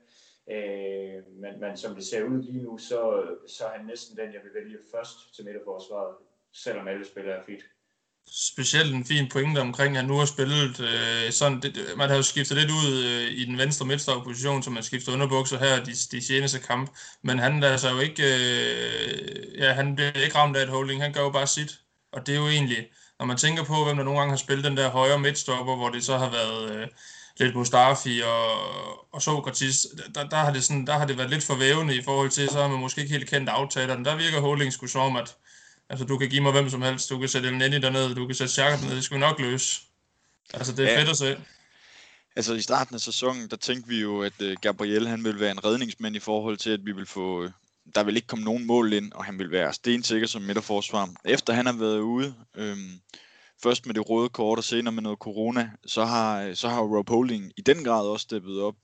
Øh, men, men som det ser ud lige nu, så, så er han næsten den, jeg vil vælge først til midterforsvaret, selvom alle spillere er fit. Specielt en fin pointe omkring, at han nu har spillet øh, sådan, det, man har jo skiftet lidt ud øh, i den venstre midtstop position, så man skifter underbukser her de, de seneste kamp, men han lader sig jo ikke, øh, ja, han bliver ikke ramt af et holding, han gør jo bare sit, og det er jo egentlig, når man tænker på, hvem der nogle gange har spillet den der højre midtstopper, hvor det så har været øh, lidt Mustafi og, og Sokratis, der, der, har det sådan, der har det været lidt for vævende i forhold til, så har man måske ikke helt kendt aftalerne. Der virker Holding sgu som, at Altså, du kan give mig hvem som helst. Du kan sætte El Neni derned, du kan sætte Xhaka derned. Det skal vi nok løse. Altså, det er ja. fedt at se. Altså, i starten af sæsonen, der tænkte vi jo, at uh, Gabriel, han ville være en redningsmand i forhold til, at vi vil få... Uh, der vil ikke komme nogen mål ind, og han vil være stensikker som midterforsvar. Efter han har været ude, øhm, først med det røde kort og senere med noget corona, så har, så har Rob Holding i den grad også steppet op.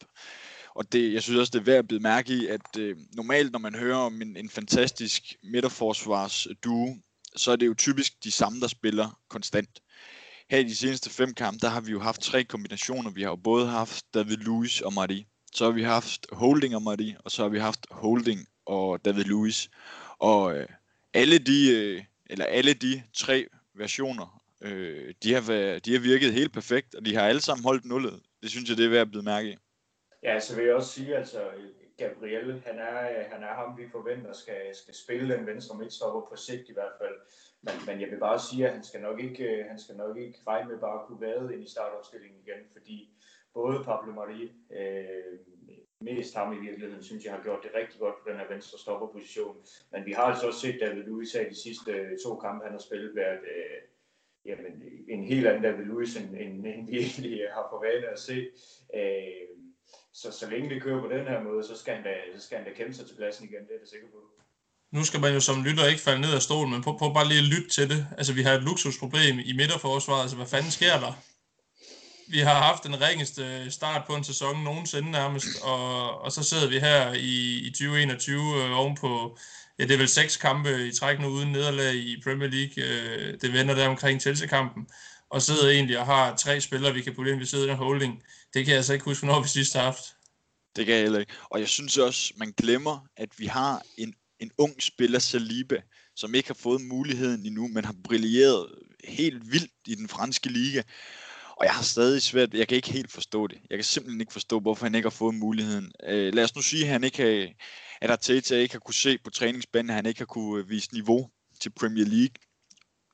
Og det, jeg synes også, det er værd at blive mærke i, at øh, normalt, når man hører om en, en fantastisk midterforsvarsduo, så er det jo typisk de samme, der spiller konstant. Her i de seneste fem kampe, der har vi jo haft tre kombinationer. Vi har jo både haft David Luiz og Marie, så har vi haft Holding og Marie, og så har vi haft Holding og David Lewis. Og øh, alle de, øh, eller alle de tre versioner, øh, de, har været, de har virket helt perfekt, og de har alle sammen holdt nullet. Det synes jeg, det er værd at blive mærke i. Ja, så vil jeg også sige, altså Gabriel, han er, han er ham, vi forventer skal, skal spille den venstre midtstopper på sigt i hvert fald. Men, men jeg vil bare sige, at han skal nok ikke, han skal nok ikke regne med bare at kunne vade ind i startopstillingen igen, fordi både Pablo Marie, øh, mest ham i virkeligheden, synes jeg har gjort det rigtig godt på den her venstre stopperposition. Men vi har altså også set David Luiz i de sidste øh, to kampe, han har spillet, været øh, jamen, en helt anden David Luiz, end, end, end vi egentlig har for vane at se. Øh, så så længe det kører på den her måde, så skal han da, så skal han da kæmpe sig til pladsen igen, det er jeg sikker på. Nu skal man jo som lytter ikke falde ned af stolen, men prøv, prøv bare lige at lytte til det. Altså, vi har et luksusproblem i midterforsvaret. Altså, hvad fanden sker der? Vi har haft den ringeste start på en sæson nogensinde nærmest, og, og så sidder vi her i, i 2021 øh, ovenpå, ja, det er vel seks kampe i træk nu uden nederlag i Premier League. Øh, det vender der omkring Chelsea-kampen, og sidder egentlig og har tre spillere, vi kan putte ind ved siden af holding. Det kan jeg altså ikke huske, hvornår vi sidst har haft. Det kan jeg heller ikke. Og jeg synes også, man glemmer, at vi har en, en ung spiller, Saliba, som ikke har fået muligheden endnu, men har brilleret helt vildt i den franske liga. Og jeg har stadig svært, jeg kan ikke helt forstå det. Jeg kan simpelthen ikke forstå, hvorfor han ikke har fået muligheden. Øh, lad os nu sige, at han ikke har, at Arteta ikke har kunne se på træningsbanen, at han ikke har kunne øh, vise niveau til Premier League.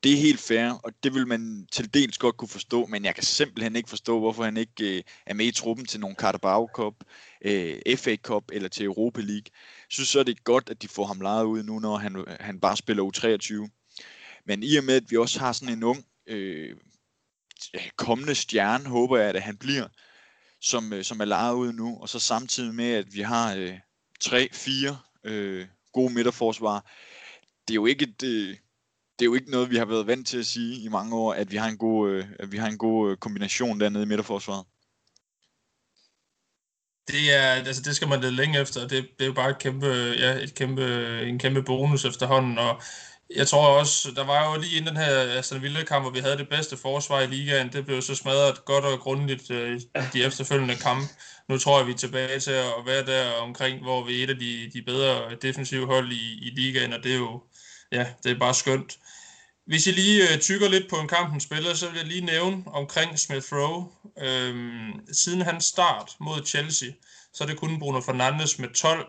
Det er helt fair, og det vil man til dels godt kunne forstå, men jeg kan simpelthen ikke forstå, hvorfor han ikke øh, er med i truppen til nogle Carabao Cup, øh, FA Cup eller til Europa League. Jeg synes så, det er godt, at de får ham lejet ud nu, når han, han bare spiller U23. Men i og med, at vi også har sådan en ung øh, kommende stjerne, håber jeg, at han bliver, som, øh, som er lejet ud nu, og så samtidig med, at vi har øh, tre, fire øh, gode midterforsvar. Det er jo ikke et, øh, det er jo ikke noget, vi har været vant til at sige i mange år, at vi har en god, øh, at vi har en god øh, kombination dernede i midterforsvaret. Det er, altså det skal man lede længe efter. Det, det er jo bare et kæmpe, ja, et kæmpe, en kæmpe bonus efterhånden, og jeg tror også, der var jo lige inden den her Aston Villa-kamp, hvor vi havde det bedste forsvar i ligaen. Det blev så smadret godt og grundigt øh, de efterfølgende kampe. Nu tror jeg, vi er tilbage til at være der omkring, hvor vi er et af de, de bedre defensive hold i, i ligaen, og det er jo ja, det er bare skønt. Hvis jeg lige øh, tykker lidt på en kamp, hun spiller, så vil jeg lige nævne omkring Smith Rowe. Øhm, siden hans start mod Chelsea, så er det kun Bruno Fernandes med 12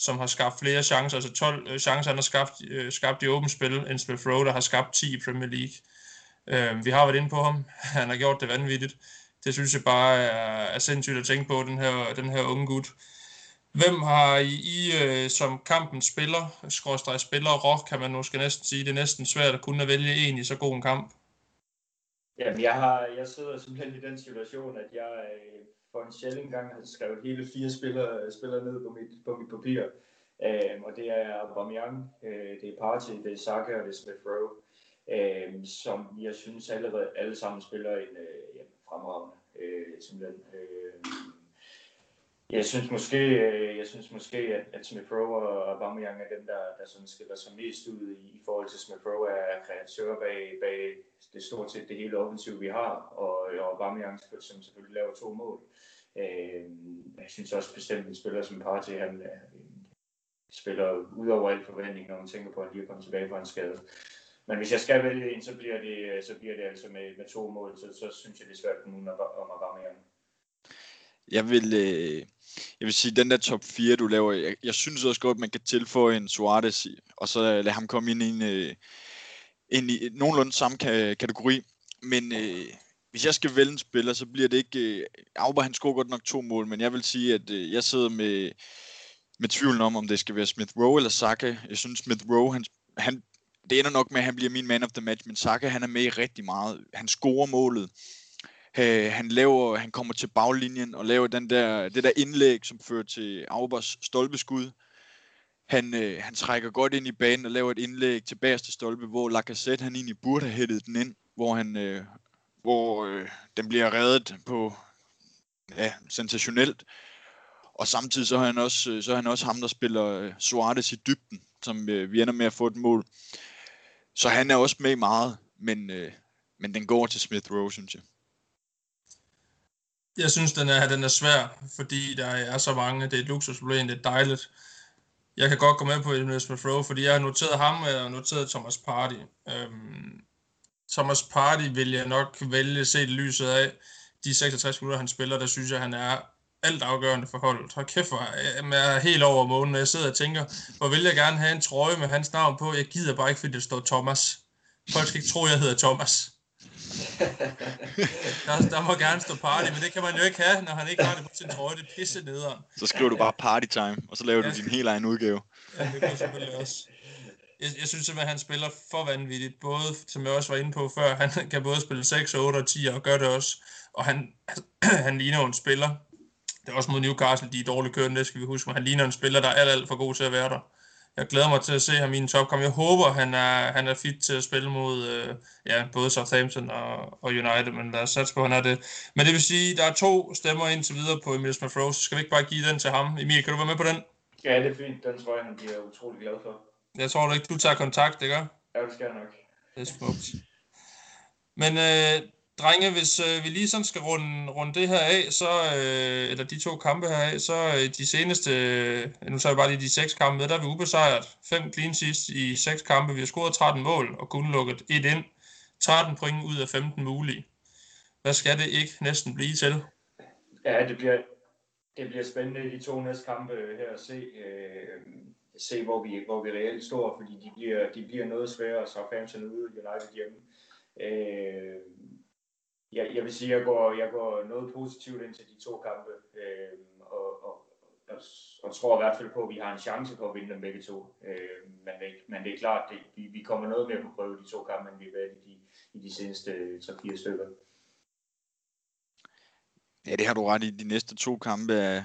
som har skabt flere chancer, altså 12 øh, chancer, han har skabt, øh, skabt i åbent spil, end Smith Rowe, der har skabt 10 i Premier League. Øhm, vi har været inde på ham. Han har gjort det vanvittigt. Det synes jeg bare er, er sindssygt at tænke på, den her, den her unge gut. Hvem har I, I øh, som kampen spiller, skråstrej spiller, rock, kan man måske næsten sige. Det er næsten svært at kunne vælge en i så god en kamp. Jamen, jeg, har, jeg sidder simpelthen i den situation, at jeg øh, for en sjældent gang har skrevet hele fire spillere, spillere ned på mit, på mit papir. Øh, og det er Aubameyang, øh, det er Partey, det er Saka og det er Smith Rowe, øh, som jeg synes allerede alle sammen spiller en øh, fremragende. Øh, simpelthen. Øh, jeg synes måske, øh, jeg synes måske at, at Smith Rowe og Aubameyang er dem, der, der sådan skiller sig mest ud i, i forhold til Smith Rowe er kreatør bag, bag det stort set det hele offensiv, vi har, og, og Aubameyang, som selvfølgelig laver to mål. Øh, jeg synes også bestemt, en spiller som Partey, han øh, spiller ud over al forventning, når man tænker på, at han lige er kommet tilbage fra en skade. Men hvis jeg skal vælge en, så bliver det, så bliver det altså med, med to mål, så, så synes jeg, det er svært for nogen at, om at. Jeg vil, øh, jeg vil sige, den der top 4, du laver, jeg, jeg synes også godt, man kan tilføje en Suarez, og så lade ham komme ind i en, øh, ind i nogenlunde samme kategori. Men øh, hvis jeg skal vælge en spiller, så bliver det ikke... Øh, Auber, han scorer godt nok to mål, men jeg vil sige, at øh, jeg sidder med, med tvivlen om, om det skal være Smith Rowe eller Saka. Jeg synes, Smith Rowe, han, han, det ender nok med, at han bliver min man of the match, men Saka, han er med i rigtig meget. Han scorer målet. Øh, han, laver, han kommer til baglinjen og laver den der, det der indlæg, som fører til Aubers stolpeskud. Han, øh, han trækker godt ind i banen og laver et indlæg til bagerste stolpe, hvor Lacazette han egentlig burde have hættet den ind, hvor han, øh, hvor øh, den bliver reddet på ja, sensationelt. Og samtidig så er han også, øh, så er han også ham, der spiller øh, Suarez i dybden, som øh, vi ender med at få et mål. Så han er også med meget, men, øh, men den går til Smith Rowe, synes jeg. Jeg synes, den er, den er svær, fordi der er så mange. Det er et luksusproblem, det er dejligt. Jeg kan godt gå med på Emil Smith Rowe, fordi jeg har noteret ham, og jeg har noteret Thomas Party. Øhm, Thomas Party vil jeg nok vælge set lyset af de 66 minutter, han spiller, der synes jeg, han er alt afgørende for holdet. Hold kæft, hvor jeg er helt over månen, når jeg sidder og tænker, hvor vil jeg gerne have en trøje med hans navn på. Jeg gider bare ikke, fordi det står Thomas. Folk skal ikke tro, jeg hedder Thomas. der, der må gerne stå party, men det kan man jo ikke have, når han ikke har det på sin trøje. Det pisse nederen. Så skriver du bare party time, og så laver ja. du din helt egen udgave. Ja, det kan selvfølgelig også. Jeg, jeg synes simpelthen, at han spiller for vanvittigt. Både, som jeg også var inde på før, han kan både spille 6, 8 og 10 og gør det også. Og han, han ligner en spiller. Det er også mod Newcastle, de er dårligt kørende, det skal vi huske. Men han ligner en spiller, der er alt, alt for god til at være der jeg glæder mig til at se ham i en topkamp. Jeg håber, han er, han er fit til at spille mod øh, ja, både Southampton og, og United, men lad os satse på, at han er det. Men det vil sige, der er to stemmer indtil videre på Emil Smith Rowe, så skal vi ikke bare give den til ham? Emil, kan du være med på den? Ja, det er fint. Den tror jeg, han bliver utrolig glad for. Jeg tror du ikke, du tager kontakt, gør? Ja, det skal jeg nok. Det er smukt. Men øh, drenge, hvis øh, vi lige sådan skal runde, runde det her af, så, øh, eller de to kampe her af, så øh, de seneste, øh, nu så jeg bare lige de seks kampe med, der er vi ubesejret. Fem clean sidst i seks kampe. Vi har scoret 13 mål og kun lukket et ind. 13 point ud af 15 mulige. Hvad skal det ikke næsten blive til? Ja, det bliver, det bliver spændende de to næste kampe her at se, øh, se hvor, vi, hvor vi reelt står, fordi de bliver, de bliver noget sværere, så Southampton ude United hjemme. Øh, jeg, jeg vil sige, at jeg går, jeg går noget positivt ind til de to kampe, øh, og, og, og, og tror i hvert fald på, at vi har en chance på at vinde dem begge to. Øh, men, det, men det er klart, at vi, vi kommer noget mere på prøve de to kampe, end vi har været i de, i de seneste øh, 3-4 stykker. Ja, det har du ret i. De næste to kampe er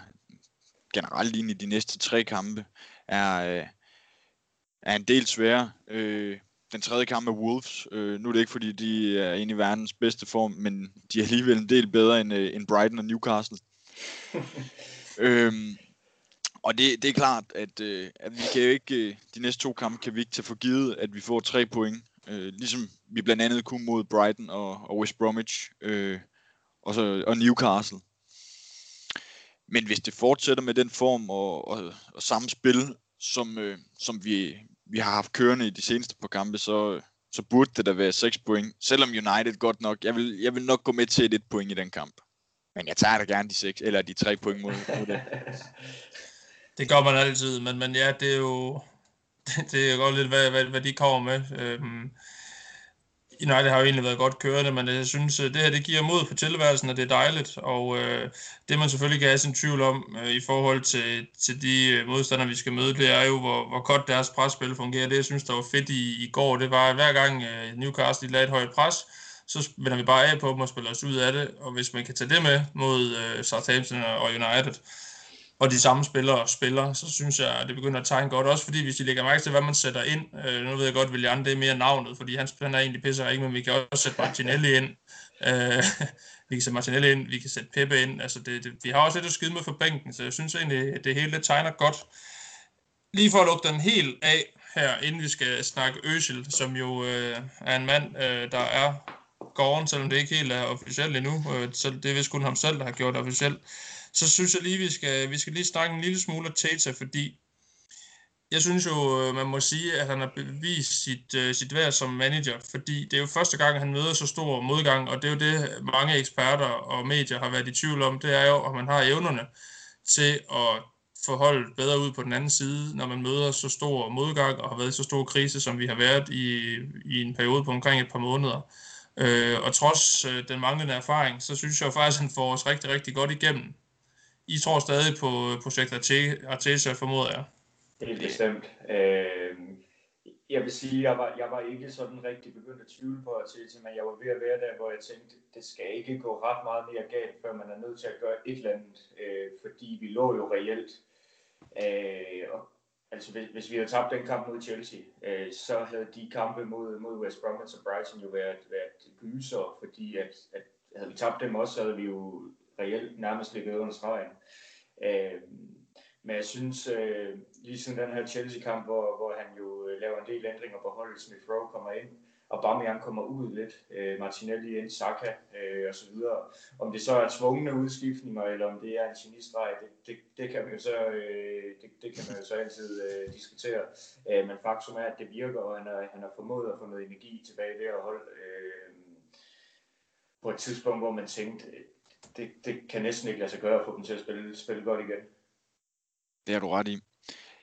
generelt i de næste tre kampe er, øh, er en del svære. Øh, den tredje kamp med Wolves. Øh, nu er det ikke, fordi de er inde i verdens bedste form, men de er alligevel en del bedre end, øh, end Brighton og Newcastle. øhm, og det, det er klart, at, øh, at vi kan jo ikke, øh, de næste to kampe kan vi ikke tage for givet, at vi får tre point. Øh, ligesom vi blandt andet kunne mod Brighton og, og West Bromwich øh, og, så, og Newcastle. Men hvis det fortsætter med den form og, og, og samme spil, som, øh, som vi, vi har haft kørende i de seneste par kampe, så, så burde det da være 6 point. Selvom United godt nok, jeg vil, jeg vil nok gå med til et point i den kamp. Men jeg tager da gerne de 6, eller de 3 point mod, mod det. Det gør man altid, men, men ja, det er jo det, det er godt lidt, hvad, hvad, hvad de kommer med. Øhm, United har jo egentlig været godt kørende, men jeg synes, øh, det her det giver mod på tilværelsen, og det er dejligt. Og øh, det man selvfølgelig kan have sin tvivl om øh, i forhold til, til de øh, modstandere, vi skal møde, det er jo, hvor, hvor godt deres presspil fungerer. Det, jeg synes, der var fedt i, i går, det var, at hver gang øh, Newcastle lagde et højt pres, så vender vi bare af på dem og spiller os ud af det. Og hvis man kan tage det med mod øh, Southampton og United, og de samme spillere spiller, så synes jeg, at det begynder at tegne godt. Også fordi, hvis de lægger mærke til, hvad man sætter ind, øh, nu ved jeg godt, William, det er mere navnet, fordi han, han er egentlig pisser ikke, men vi kan også sætte Martinelli ind. Øh, vi kan sætte Martinelli ind, vi kan sætte Pepe ind. Altså det, det, vi har også lidt at skyde med for bænken, så jeg synes egentlig, at det hele det tegner godt. Lige for at lukke den helt af her, inden vi skal snakke Øsel, som jo øh, er en mand, øh, der er gården, selvom det ikke helt er officielt endnu. Øh, så det er vist kun ham selv, der har gjort det officielt så synes jeg lige, vi skal, vi skal lige snakke en lille smule om Tata, fordi jeg synes jo, øh, man må sige, at han har bevist sit, øh, sit værd som manager, fordi det er jo første gang, han møder så stor modgang, og det er jo det, mange eksperter og medier har været i tvivl om, det er jo, at man har evnerne til at forholde bedre ud på den anden side, når man møder så stor modgang og har været i så stor krise, som vi har været i, i en periode på omkring et par måneder. Øh, og trods øh, den manglende erfaring, så synes jeg faktisk, at han får os rigtig, rigtig godt igennem i tror stadig på øh, projekt Artesia, formoder jeg. Det er bestemt. Øh, jeg vil sige, jeg var, jeg var ikke sådan rigtig begyndt at tvivle på Artesia, men jeg var ved at være der, hvor jeg tænkte, det skal ikke gå ret meget mere galt, før man er nødt til at gøre et eller andet, øh, fordi vi lå jo reelt. Øh, og, altså hvis, hvis vi havde tabt den kamp mod Chelsea, øh, så havde de kampe mod, mod West Bromwich og Brighton jo været, været gyser, fordi at, at havde vi tabt dem også, så havde vi jo reelt nærmest ligget under stregen. Øh, men jeg synes, øh, lige siden den her Chelsea-kamp, hvor, hvor han jo øh, laver en del ændringer på holdet, Smith Rowe kommer ind, og Bamian kommer ud lidt, øh, Martinelli ind, Saka øh, og så videre. Om det så er tvungne udskiftninger, eller om det er en genistreg, det, det, det, kan man jo så, øh, det, det kan man jo så altid øh, diskutere. Øh, men faktum er, at det virker, og han har, han har formået at få noget energi tilbage ved at holde øh, på et tidspunkt, hvor man tænkte, det, det kan næsten ikke lade sig gøre at få dem til at spille, spille godt igen. Det har du ret i.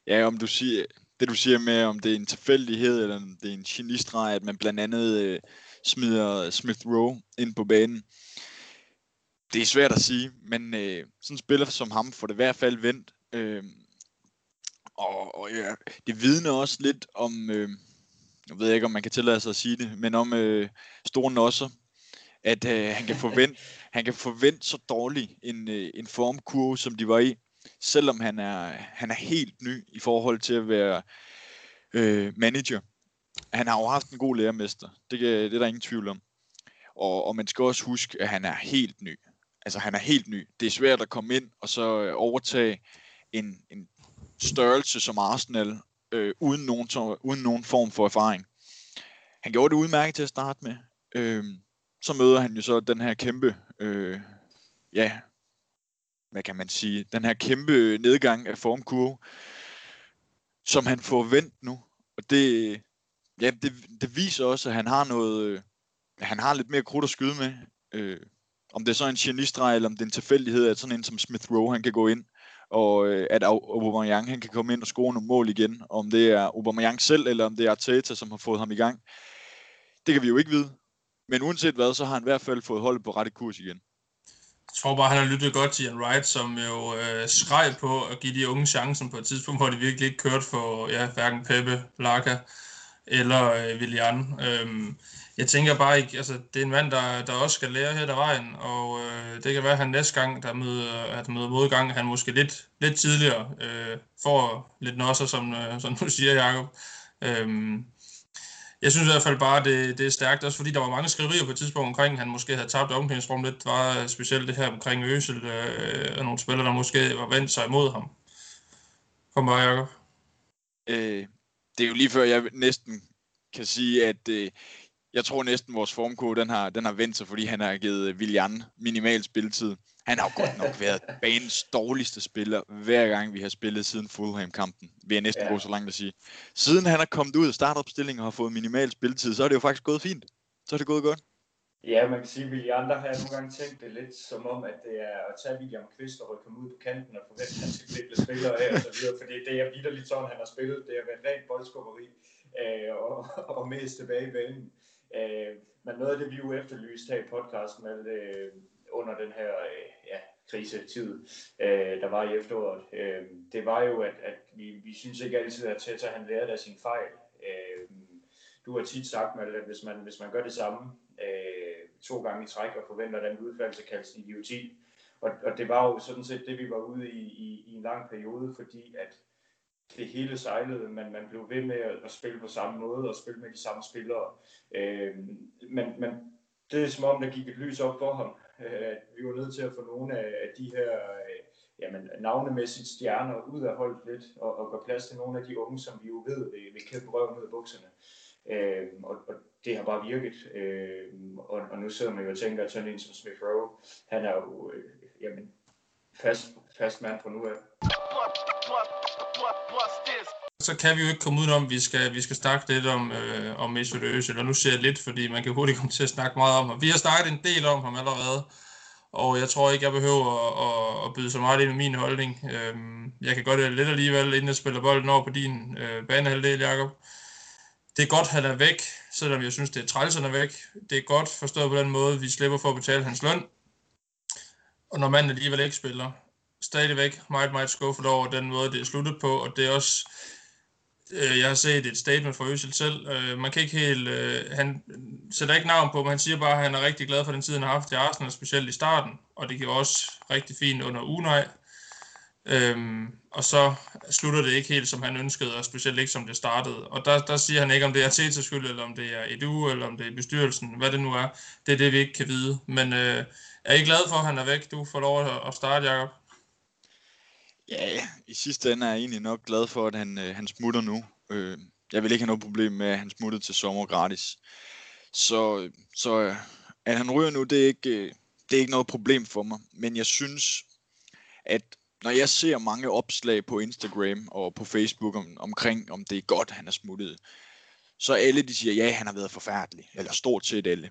Ja, om du siger, det du siger med, om det er en tilfældighed, eller om det er en genistreg, at man blandt andet øh, smider Smith Rowe ind på banen. Det er svært at sige, men øh, sådan en spiller som ham får det i hvert fald vendt. Øh, og, og ja, det vidner også lidt om, øh, jeg ved ikke, om man kan tillade sig at sige det, men om øh, store nosser, at øh, han kan forvente han kan forvente så dårlig en, øh, en formkurve, som de var i, selvom han er, han er helt ny i forhold til at være øh, manager. Han har jo haft en god lærermester, det, det er der ingen tvivl om. Og, og man skal også huske, at han er helt ny. Altså han er helt ny. Det er svært at komme ind og så øh, overtage en, en størrelse som Arsenal, øh, uden, nogen, uden nogen form for erfaring. Han gjorde det udmærket til at starte med. Øh, så møder han jo så den her kæmpe, øh, ja, hvad kan man sige, den her kæmpe nedgang af formkurve, som han får vendt nu. Og det, ja, det, det viser også, at han har noget, øh, han har lidt mere krudt at skyde med. Øh, om det er så en genistreg, eller om det er en tilfældighed, at sådan en som Smith Rowe, han kan gå ind, og øh, at Aubameyang han kan komme ind og score nogle mål igen. Om det er Aubameyang selv, eller om det er Arteta, som har fået ham i gang. Det kan vi jo ikke vide. Men uanset hvad, så har han i hvert fald fået holdet på rette kurs igen. Jeg tror bare, han har lyttet godt til Ian Wright, som jo øh, skreg på at give de unge chancen på et tidspunkt, hvor de virkelig ikke kørte for ja, hverken Peppe, Laka eller øh, Willian. Øhm, jeg tænker bare ikke, altså det er en mand, der, der også skal lære her der vejen, og øh, det kan være, at han næste gang, der møder, at møder modgang, han måske lidt, lidt tidligere øh, får lidt nosser, som, øh, som du siger, Jacob. Øhm, jeg synes i hvert fald bare, det, det er stærkt, også fordi der var mange skriverier på et tidspunkt omkring, han måske havde tabt omklædningsrummet lidt, var øh, specielt det her omkring Øsel, øh, og nogle spillere, der måske var vendt sig imod ham. Kom bare, Jacob. Øh, det er jo lige før, jeg næsten kan sige, at øh, jeg tror næsten, vores formkode, den har, den har vendt sig, fordi han har givet øh, Willian minimal spilletid. Han har godt nok været banens dårligste spiller, hver gang vi har spillet siden Fulham-kampen. Vil jeg næsten ja. gå så langt at sige. Siden han er kommet ud af startopstillingen og har fået minimal spilletid, så er det jo faktisk gået fint. Så er det gået godt. Ja, man kan sige, at William, der har nogle gange tænkt det lidt som om, at det er at tage William Kvist og rykke ham ud på kanten og forvente, at han skal blive spillere af og så videre, fordi det er vidderligt sådan, han har spillet. Det har været rent boldskubberi øh, og, og mest tilbage i banen. Øh, men noget af det, vi jo efterlyste her i podcasten, med, øh, under den her øh, ja, krisetid, øh, der var i efteråret, øh, det var jo, at, at vi, vi synes ikke altid, at Teta han lærte af sin fejl. Øh, du har tit sagt, Malte, at hvis man, hvis man gør det samme øh, to gange i træk og forventer den udfald, så kaldes det idioti. Og, og det var jo sådan set det, vi var ude i, i, i en lang periode, fordi at det hele sejlede, men man blev ved med at, spille på samme måde og spille med de samme spillere. Øh, men, men det er som om, der gik et lys op for ham. Øh, vi var nødt til at få nogle af, de her øh, jamen, navnemæssigt stjerner ud af holdet lidt, og, og gøre plads til nogle af de unge, som vi jo ved vil, vil kæmpe røven ud af bukserne. Øh, og, og det har bare virket. Øh, og, og nu sidder man jo og tænker, at sådan en som Smith Rowe, han er jo øh, jamen, fast, fast mand fra nu af så kan vi jo ikke komme udenom, om, vi skal, vi skal snakke lidt om, øh, om Mesut Özil, og nu ser jeg lidt, fordi man kan hurtigt komme til at snakke meget om ham. Vi har snakket en del om ham allerede, og jeg tror ikke, jeg behøver at, at, at byde så meget ind i min holdning. Øhm, jeg kan godt øh, lidt alligevel, inden jeg spiller bolden over på din øh, banehalvdel, Jacob. Det er godt, at han er væk, selvom jeg synes, det er træls, han er væk. Det er godt forstået på den måde, vi slipper for at betale hans løn. Og når manden alligevel ikke spiller, stadigvæk meget, meget skuffet over den måde, det er sluttet på, og det er også Øh, jeg har set et statement fra Øsel selv. Øh, man kan ikke helt... Øh, han sætter ikke navn på, men han siger bare, at han er rigtig glad for den tid, han har haft i Arsenal, specielt i starten. Og det giver også rigtig fint under Unai. Øhm, og så slutter det ikke helt, som han ønskede, og specielt ikke, som det startede. Og der, der siger han ikke, om det er Tetas skyld, eller om det er Edu, eller om det er bestyrelsen, hvad det nu er. Det er det, vi ikke kan vide. Men øh, er I glad for, at han er væk? Du får lov at starte, Jacob. Ja, i sidste ende er jeg egentlig nok glad for, at han, øh, han smutter nu. Øh, jeg vil ikke have noget problem med, at han smuttede til sommer gratis. Så, så øh, at han ryger nu, det er, ikke, øh, det er ikke noget problem for mig. Men jeg synes, at når jeg ser mange opslag på Instagram og på Facebook om, omkring, om det er godt, han er smuttet, så alle de siger, ja, han har været forfærdelig, eller stort set alle.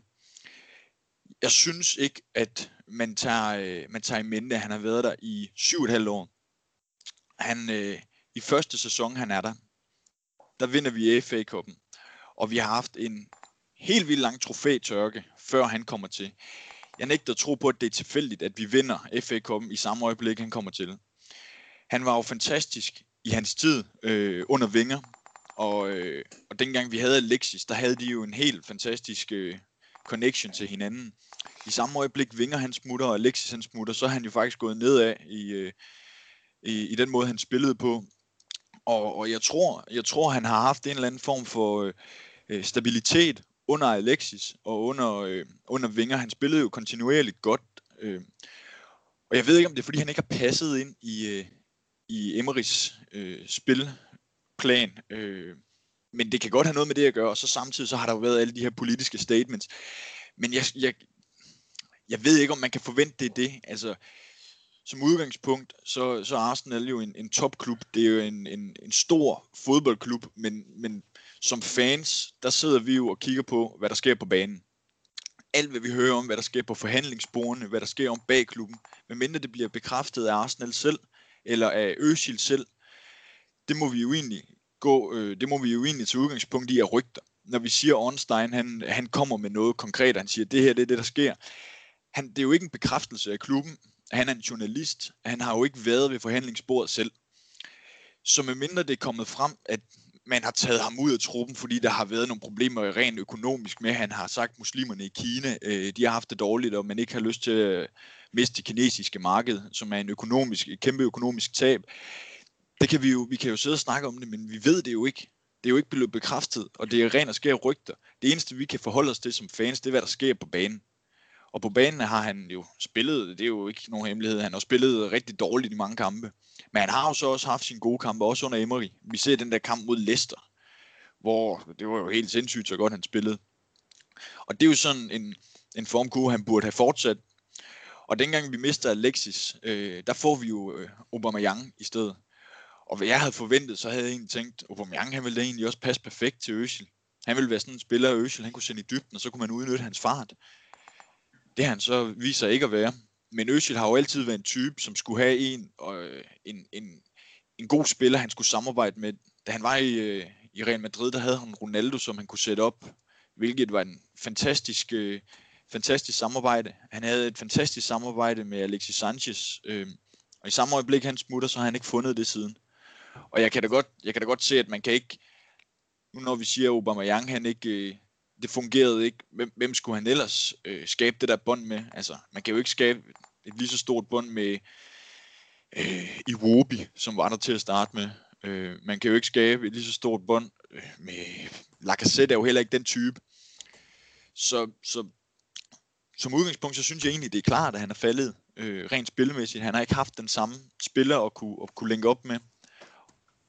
Jeg synes ikke, at man tager, øh, man tager i mente, at han har været der i syv og et halvt år. Han, øh, I første sæson, han er der, der vinder vi FA Cup'en. Og vi har haft en helt vildt lang trofætørke, før han kommer til. Jeg nægter at tro på, at det er tilfældigt, at vi vinder FA Cup'en i samme øjeblik, han kommer til. Han var jo fantastisk i hans tid øh, under vinger, og, øh, og dengang vi havde Alexis, der havde de jo en helt fantastisk øh, connection til hinanden. I samme øjeblik vinger han smutter, og Alexis han smutter, så er han jo faktisk gået nedad i, øh, i, i den måde, han spillede på. Og, og jeg tror, jeg tror, han har haft en eller anden form for øh, øh stabilitet under Alexis og under, øh, under Vinger. Han spillede jo kontinuerligt godt. Øh, og jeg ved ikke, om det er, fordi han ikke har passet ind i, øh, i Emerys øh, spilplan. Øh, men det kan godt have noget med det at gøre, og så samtidig så har der jo været alle de her politiske statements. Men jeg, jeg, jeg ved ikke, om man kan forvente det det. Altså, som udgangspunkt, så, så er Arsenal jo en, en topklub. Det er jo en, en, en stor fodboldklub, men, men som fans, der sidder vi jo og kigger på, hvad der sker på banen. Alt, hvad vi hører om, hvad der sker på forhandlingsbordene, hvad der sker om bag klubben, medmindre det bliver bekræftet af Arsenal selv, eller af Øsil selv, det må vi jo egentlig gå, øh, det må vi jo egentlig til udgangspunkt i at rygter. Når vi siger, at Ornstein, han, han kommer med noget konkret, han siger, det her det er det, der sker. Han, det er jo ikke en bekræftelse af klubben, han er en journalist. Han har jo ikke været ved forhandlingsbordet selv. Så medmindre det er kommet frem, at man har taget ham ud af truppen, fordi der har været nogle problemer rent økonomisk med, han har sagt, at muslimerne i Kina, øh, de har haft det dårligt, og man ikke har lyst til at miste det kinesiske marked, som er en økonomisk, et kæmpe økonomisk tab. Det kan vi jo, vi kan jo sidde og snakke om det, men vi ved det jo ikke. Det er jo ikke blevet bekræftet, og det er rent og skær rygter. Det eneste, vi kan forholde os til som fans, det er, hvad der sker på banen. Og på banen har han jo spillet, det er jo ikke nogen hemmelighed, han har spillet rigtig dårligt i mange kampe. Men han har jo så også haft sine gode kampe, også under Emery. Vi ser den der kamp mod Leicester, hvor det var jo helt sindssygt, så godt han spillede. Og det er jo sådan en, en formkurve, han burde have fortsat. Og dengang vi mister Alexis, øh, der får vi jo øh, Aubameyang i stedet. Og hvad jeg havde forventet, så havde jeg egentlig tænkt, Aubameyang han ville egentlig også passe perfekt til Øsil. Han ville være sådan en spiller, Øsel han kunne sende i dybden, og så kunne man udnytte hans fart. Det han så viser ikke at være. Men Özil har jo altid været en type, som skulle have en, øh, en, en, en god spiller, han skulle samarbejde med. Da han var i, øh, i Real Madrid, der havde han Ronaldo, som han kunne sætte op, hvilket var en fantastisk, øh, fantastisk samarbejde. Han havde et fantastisk samarbejde med Alexis Sanchez, øh, og i samme øjeblik han smutter, så har han ikke fundet det siden. Og jeg kan da godt, jeg kan da godt se, at man kan ikke, nu når vi siger, at Aubameyang han ikke, øh, det fungerede ikke. Hvem, hvem skulle han ellers øh, skabe det der bånd med? Altså, man kan jo ikke skabe et lige så stort bånd med øh, Iwobi, som var der til at starte med. Øh, man kan jo ikke skabe et lige så stort bånd øh, med Lacazette er jo heller ikke den type. Så, så som udgangspunkt, så synes jeg egentlig, det er klart, at han er faldet øh, rent spilmæssigt. Han har ikke haft den samme spiller at kunne, at kunne linke op med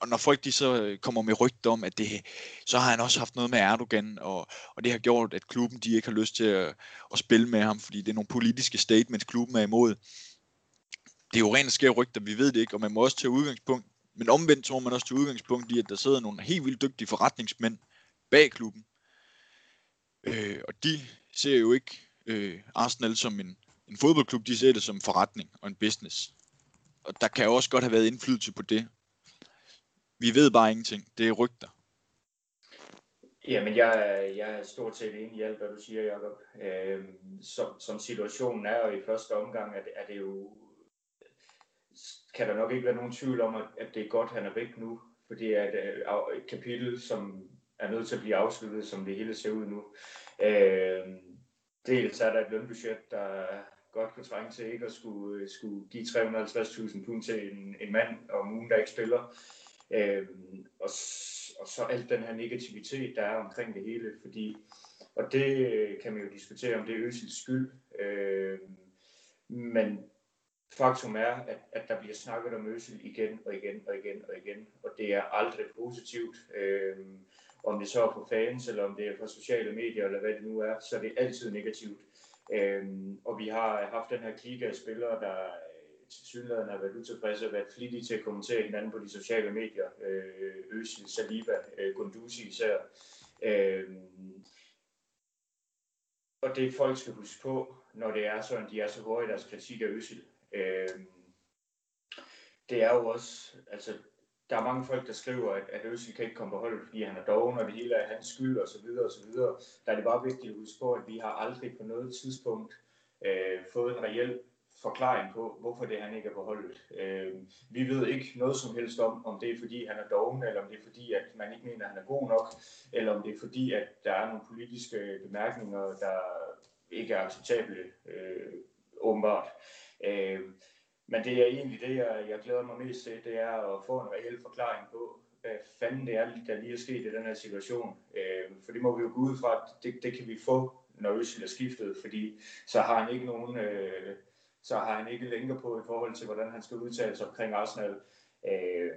og når folk de så øh, kommer med rygter om, at det, så har han også haft noget med Erdogan, og, og det har gjort, at klubben de ikke har lyst til at, at spille med ham, fordi det er nogle politiske statements, klubben er imod. Det er jo rent skære rygter, vi ved det ikke, og man må også tage udgangspunkt, men omvendt så må man også til udgangspunkt i, at der sidder nogle helt vildt dygtige forretningsmænd bag klubben, øh, og de ser jo ikke øh, Arsenal som en, en fodboldklub, de ser det som forretning og en business. Og der kan jo også godt have været indflydelse på det, vi ved bare ingenting. Det er rygter. Jamen, jeg, jeg er stort set enig i alt, hvad du siger, Jacob. Øhm, som, som situationen er, og i første omgang, er, det, er det jo, kan der nok ikke være nogen tvivl om, at, at det er godt, han er væk nu, for det er et, et kapitel, som er nødt til at blive afsluttet, som det hele ser ud nu. Øhm, dels er der et lønbudget, der godt kunne trænge til ikke at skulle, øh, skulle give 350.000 pund til en, en mand om ugen, der ikke spiller. Øh, og, og så alt den her negativitet, der er omkring det hele, fordi, og det øh, kan man jo diskutere, om det er Øsils skyld, øh, men faktum er, at, at der bliver snakket om Øsel igen og igen og igen og igen, og det er aldrig positivt. Øh, om det så er på fans, eller om det er på sociale medier, eller hvad det nu er, så er det altid negativt. Øhm, og vi har haft den her klike af spillere, der til synligheden har været utilfredse og været flittige til at kommentere hinanden på de sociale medier. Øh, Øsil, Saliba, øh, Gunduzi især. Øh, og det folk skal huske på, når det er sådan, de er så hårde i deres kritik af Øsil, øh, det er jo også, altså der er mange folk, der skriver, at, at Øsil kan ikke komme på holdet, fordi han er doven, og det hele er hans skyld, og så videre, og så videre. Der er det bare vigtigt at huske på, at vi har aldrig på noget tidspunkt øh, fået en reel forklaring på, hvorfor det er, han ikke er på holdet. Øh, vi ved ikke noget som helst om, om det er fordi, han er doven, eller om det er fordi, at man ikke mener, at han er god nok, eller om det er fordi, at der er nogle politiske bemærkninger, der ikke er acceptable, øh, åbenbart. Øh, men det er egentlig det, jeg, jeg glæder mig mest til, det er at få en reel forklaring på, hvad fanden det er, der lige er sket i den her situation. Øh, for det må vi jo gå ud fra, at det, det kan vi få, når Øsil er skiftet, fordi så har han ikke nogen... Øh, så har han ikke længere på i forhold til, hvordan han skal udtale sig omkring Arsenal. Øh,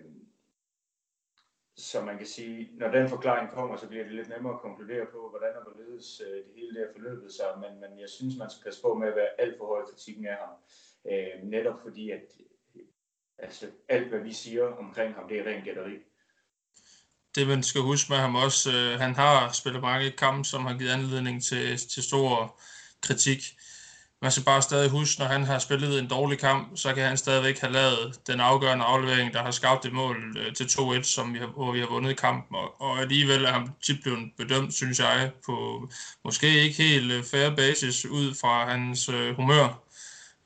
så man kan sige, når den forklaring kommer, så bliver det lidt nemmere at konkludere på, hvordan og hvorledes øh, det hele der forløbet sig. Men, men jeg synes, man skal passe på med at være alt for høj kritikken af ham. Øh, netop fordi, at altså, alt hvad vi siger omkring ham, det er rent gætteri. Det man skal huske med ham også, øh, han har spillet mange kampe, som har givet anledning til, til stor kritik man skal bare stadig huske, når han har spillet en dårlig kamp, så kan han stadigvæk have lavet den afgørende aflevering, der har skabt et mål øh, til 2-1, som vi har, hvor vi har vundet kampen. Og, og alligevel er han tit blevet bedømt, synes jeg, på måske ikke helt øh, fair basis ud fra hans øh, humør.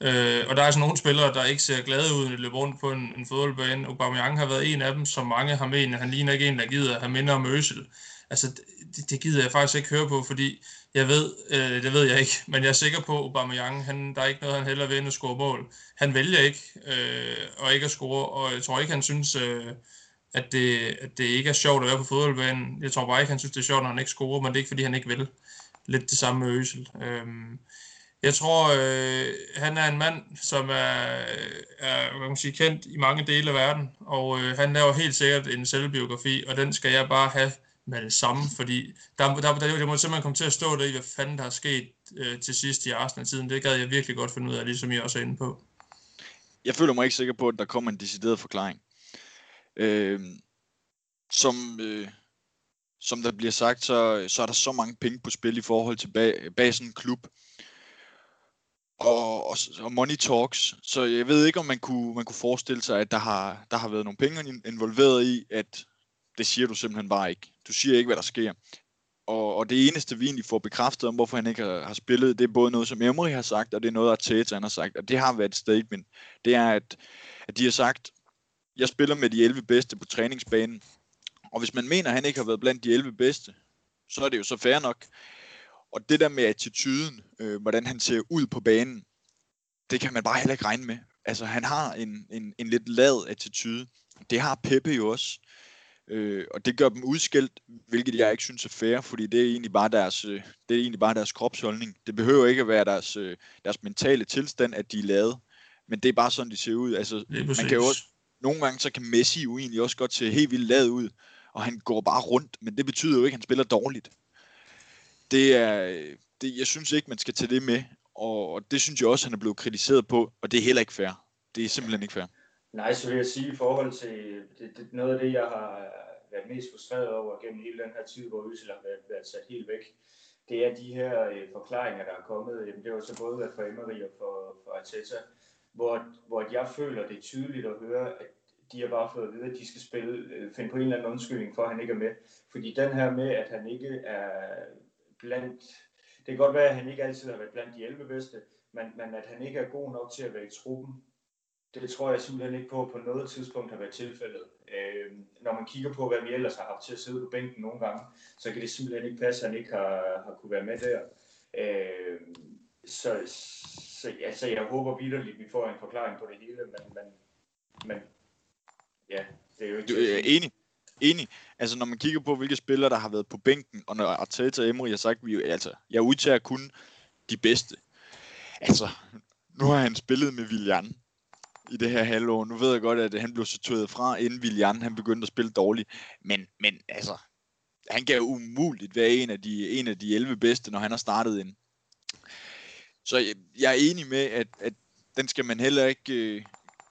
Øh, og der er altså nogle spillere, der ikke ser glade ud, når de løber rundt på en, en fodboldbane. Aubameyang har været en af dem, som mange har menet. Han ligner ikke en, der gider at have minder om Øsel. Altså, det, det gider jeg faktisk ikke høre på, fordi jeg ved, øh, det ved jeg ikke, men jeg er sikker på, at Aubameyang, han, der er ikke noget, han heller vil end at score mål. Han vælger ikke øh, og ikke at score, og jeg tror ikke, han synes, øh, at, det, at det ikke er sjovt at være på fodboldbanen. Jeg tror bare ikke, han synes, det er sjovt, når han ikke scorer, men det er ikke, fordi han ikke vil. Lidt det samme med Øsel. Øh, jeg tror, øh, han er en mand, som er, øh, er hvad man sige, kendt i mange dele af verden, og øh, han laver helt sikkert en selvbiografi, og den skal jeg bare have med det samme, fordi der, der, der, der må simpelthen komme til at stå der i, hvad fanden der er sket øh, til sidst i Arsenal-tiden. Det gad jeg virkelig godt finde ud af, ligesom I også er inde på. Jeg føler mig ikke sikker på, at der kommer en decideret forklaring. Øh, som, øh, som der bliver sagt, så, så er der så mange penge på spil i forhold til bag, bag sådan en klub. Og, og, og money talks. Så jeg ved ikke, om man kunne, man kunne forestille sig, at der har, der har været nogle penge involveret i, at det siger du simpelthen bare ikke. Du siger ikke, hvad der sker. Og, og det eneste, vi egentlig får bekræftet om, hvorfor han ikke har, har spillet, det er både noget, som Emery har sagt, og det er noget, Arteta har sagt. Og det har været et statement. Det er, at, at de har sagt, jeg spiller med de 11 bedste på træningsbanen. Og hvis man mener, at han ikke har været blandt de 11 bedste, så er det jo så fair nok. Og det der med attituden, øh, hvordan han ser ud på banen, det kan man bare heller ikke regne med. Altså, han har en, en, en lidt lad attitude. Det har Pepe jo også. Øh, og det gør dem udskilt, hvilket jeg ikke synes er fair, fordi det er egentlig bare deres, øh, det er egentlig bare deres kropsholdning. Det behøver ikke at være deres, øh, deres mentale tilstand, at de er lavet, men det er bare sådan, de ser ud. Altså, man kan jo også, nogle gange så kan Messi jo egentlig også godt se helt vildt lavet ud, og han går bare rundt, men det betyder jo ikke, at han spiller dårligt. Det er, det, jeg synes ikke, man skal tage det med, og, og det synes jeg også, han er blevet kritiseret på, og det er heller ikke fair. Det er simpelthen ikke fair. Nej, så vil jeg sige i forhold til det, det, noget af det, jeg har været mest frustreret over gennem hele den her tid, hvor Øsel har været, været sat helt væk, det er de her øh, forklaringer, der er kommet. Jamen, det var så både fra Emery og for, for Arteta, hvor, hvor jeg føler, det er tydeligt at høre, at de har bare fået at vide, at de skal spille, øh, finde på en eller anden undskyldning for, at han ikke er med. Fordi den her med, at han ikke er blandt... Det kan godt være, at han ikke altid har været blandt de 11 bedste, men, men at han ikke er god nok til at være i truppen, det tror jeg simpelthen ikke på på noget tidspunkt har været tilfældet. Øh, når man kigger på, hvad vi ellers har haft til at sidde på bænken nogle gange, så kan det simpelthen ikke passe, at han ikke har, har kunne være med der. Øh, så, så altså, jeg håber vidderligt, at vi får en forklaring på det hele, men, men, men ja, det er jo ikke... Du er enig. Enig. Altså, når man kigger på, hvilke spillere, der har været på bænken, og når Arteta og Emery har sagt, vi, altså, jeg udtager kun de bedste. Altså, nu har han spillet med Willian, i det her halvår. Nu ved jeg godt, at han blev sorteret fra, inden Willian han begyndte at spille dårligt. Men, men altså, han kan jo umuligt være en af, de, en af de 11 bedste, når han har startet ind. Så jeg, jeg er enig med, at, at den skal man heller ikke, øh,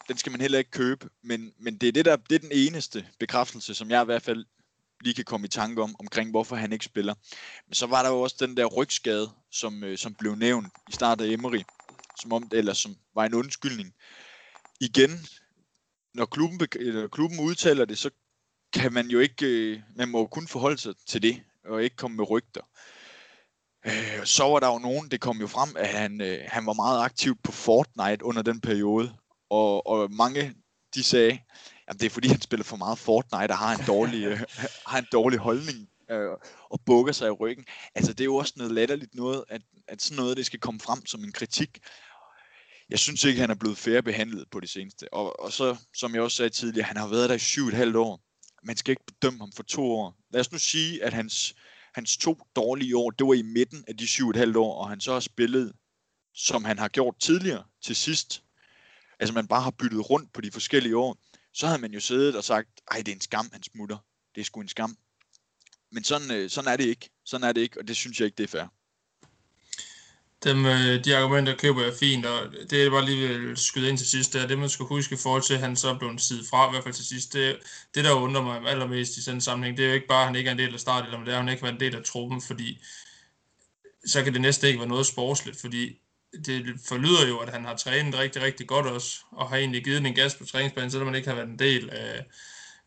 den skal man heller ikke købe, men, men det, er det, der, det er den eneste bekræftelse, som jeg i hvert fald lige kan komme i tanke om, omkring hvorfor han ikke spiller. Men så var der jo også den der rygskade, som, øh, som blev nævnt i starten af Emery, som om, eller som var en undskyldning. Igen, når klubben, eller klubben udtaler det, så kan man jo ikke, øh, man må jo kun forholde sig til det, og ikke komme med rygter. Øh, så var der jo nogen, det kom jo frem, at han, øh, han var meget aktiv på Fortnite under den periode, og, og mange de sagde, at det er fordi han spiller for meget Fortnite og har en dårlig, øh, har en dårlig holdning øh, og bukker sig i ryggen. Altså det er jo også noget latterligt noget, at, at sådan noget det skal komme frem som en kritik. Jeg synes ikke, han er blevet færre behandlet på det seneste. Og, og så, som jeg også sagde tidligere, han har været der i syv et halvt år. Man skal ikke bedømme ham for to år. Lad os nu sige, at hans, hans to dårlige år, det var i midten af de syv et halvt år, og han så har spillet, som han har gjort tidligere til sidst. Altså man bare har byttet rundt på de forskellige år. Så havde man jo siddet og sagt, ej det er en skam, han smutter. Det er sgu en skam. Men sådan, øh, sådan er det ikke. Sådan er det ikke, og det synes jeg ikke, det er fair. Dem, øh, de argumenter køber jeg fint, og det er bare lige vil skyde ind til sidst, det er det, man skal huske i forhold til, at han så blev en side fra, i hvert fald til sidst. Det, det der undrer mig allermest i sådan en sammenhæng, det er jo ikke bare, at han ikke er en del af starten, men det er, at han ikke var en del af truppen, fordi så kan det næste ikke være noget sportsligt, fordi det forlyder jo, at han har trænet rigtig, rigtig godt også, og har egentlig givet en gas på træningsbanen, selvom man ikke har været en del af,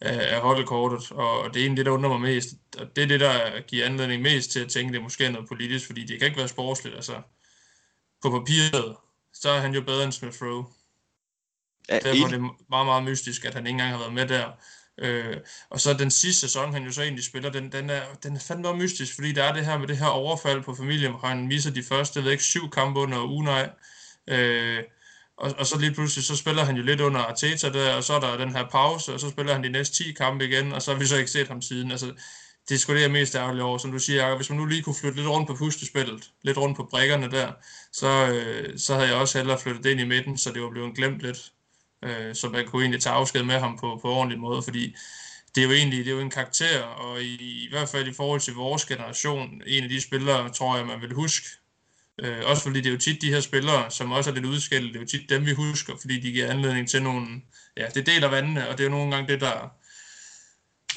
af, af holdkortet, og det er egentlig det, der undrer mig mest, og det er det, der giver anledning mest til at tænke, at det måske er noget politisk, fordi det kan ikke være sportsligt, altså på papiret, så er han jo bedre end Smith Rowe. Ja, Derfor er det meget, meget mystisk, at han ikke engang har været med der. Øh, og så den sidste sæson, han jo så egentlig spiller, den, den, er, den er fandme også mystisk, fordi der er det her med det her overfald på familien, hvor han misser de første, jeg ved ikke, syv kampe under Unai. Øh, og, og så lige pludselig, så spiller han jo lidt under Arteta der, og så er der den her pause, og så spiller han de næste 10 kampe igen, og så har vi så ikke set ham siden. Altså, det er sgu det, jeg mest ærgerlig over. Som du siger, Jacob, hvis man nu lige kunne flytte lidt rundt på puslespillet, lidt rundt på brækkerne der, så, øh, så havde jeg også hellere flyttet det ind i midten, så det var blevet glemt lidt. Øh, så man kunne egentlig tage afsked med ham på, på ordentlig måde, fordi det er jo egentlig det er jo en karakter, og i, i hvert fald i forhold til vores generation, en af de spillere, tror jeg, man vil huske. Øh, også fordi det er jo tit de her spillere, som også er lidt udskilt, det er jo tit dem, vi husker, fordi de giver anledning til nogle, ja, det deler vandene, og det er jo nogle gange det, der,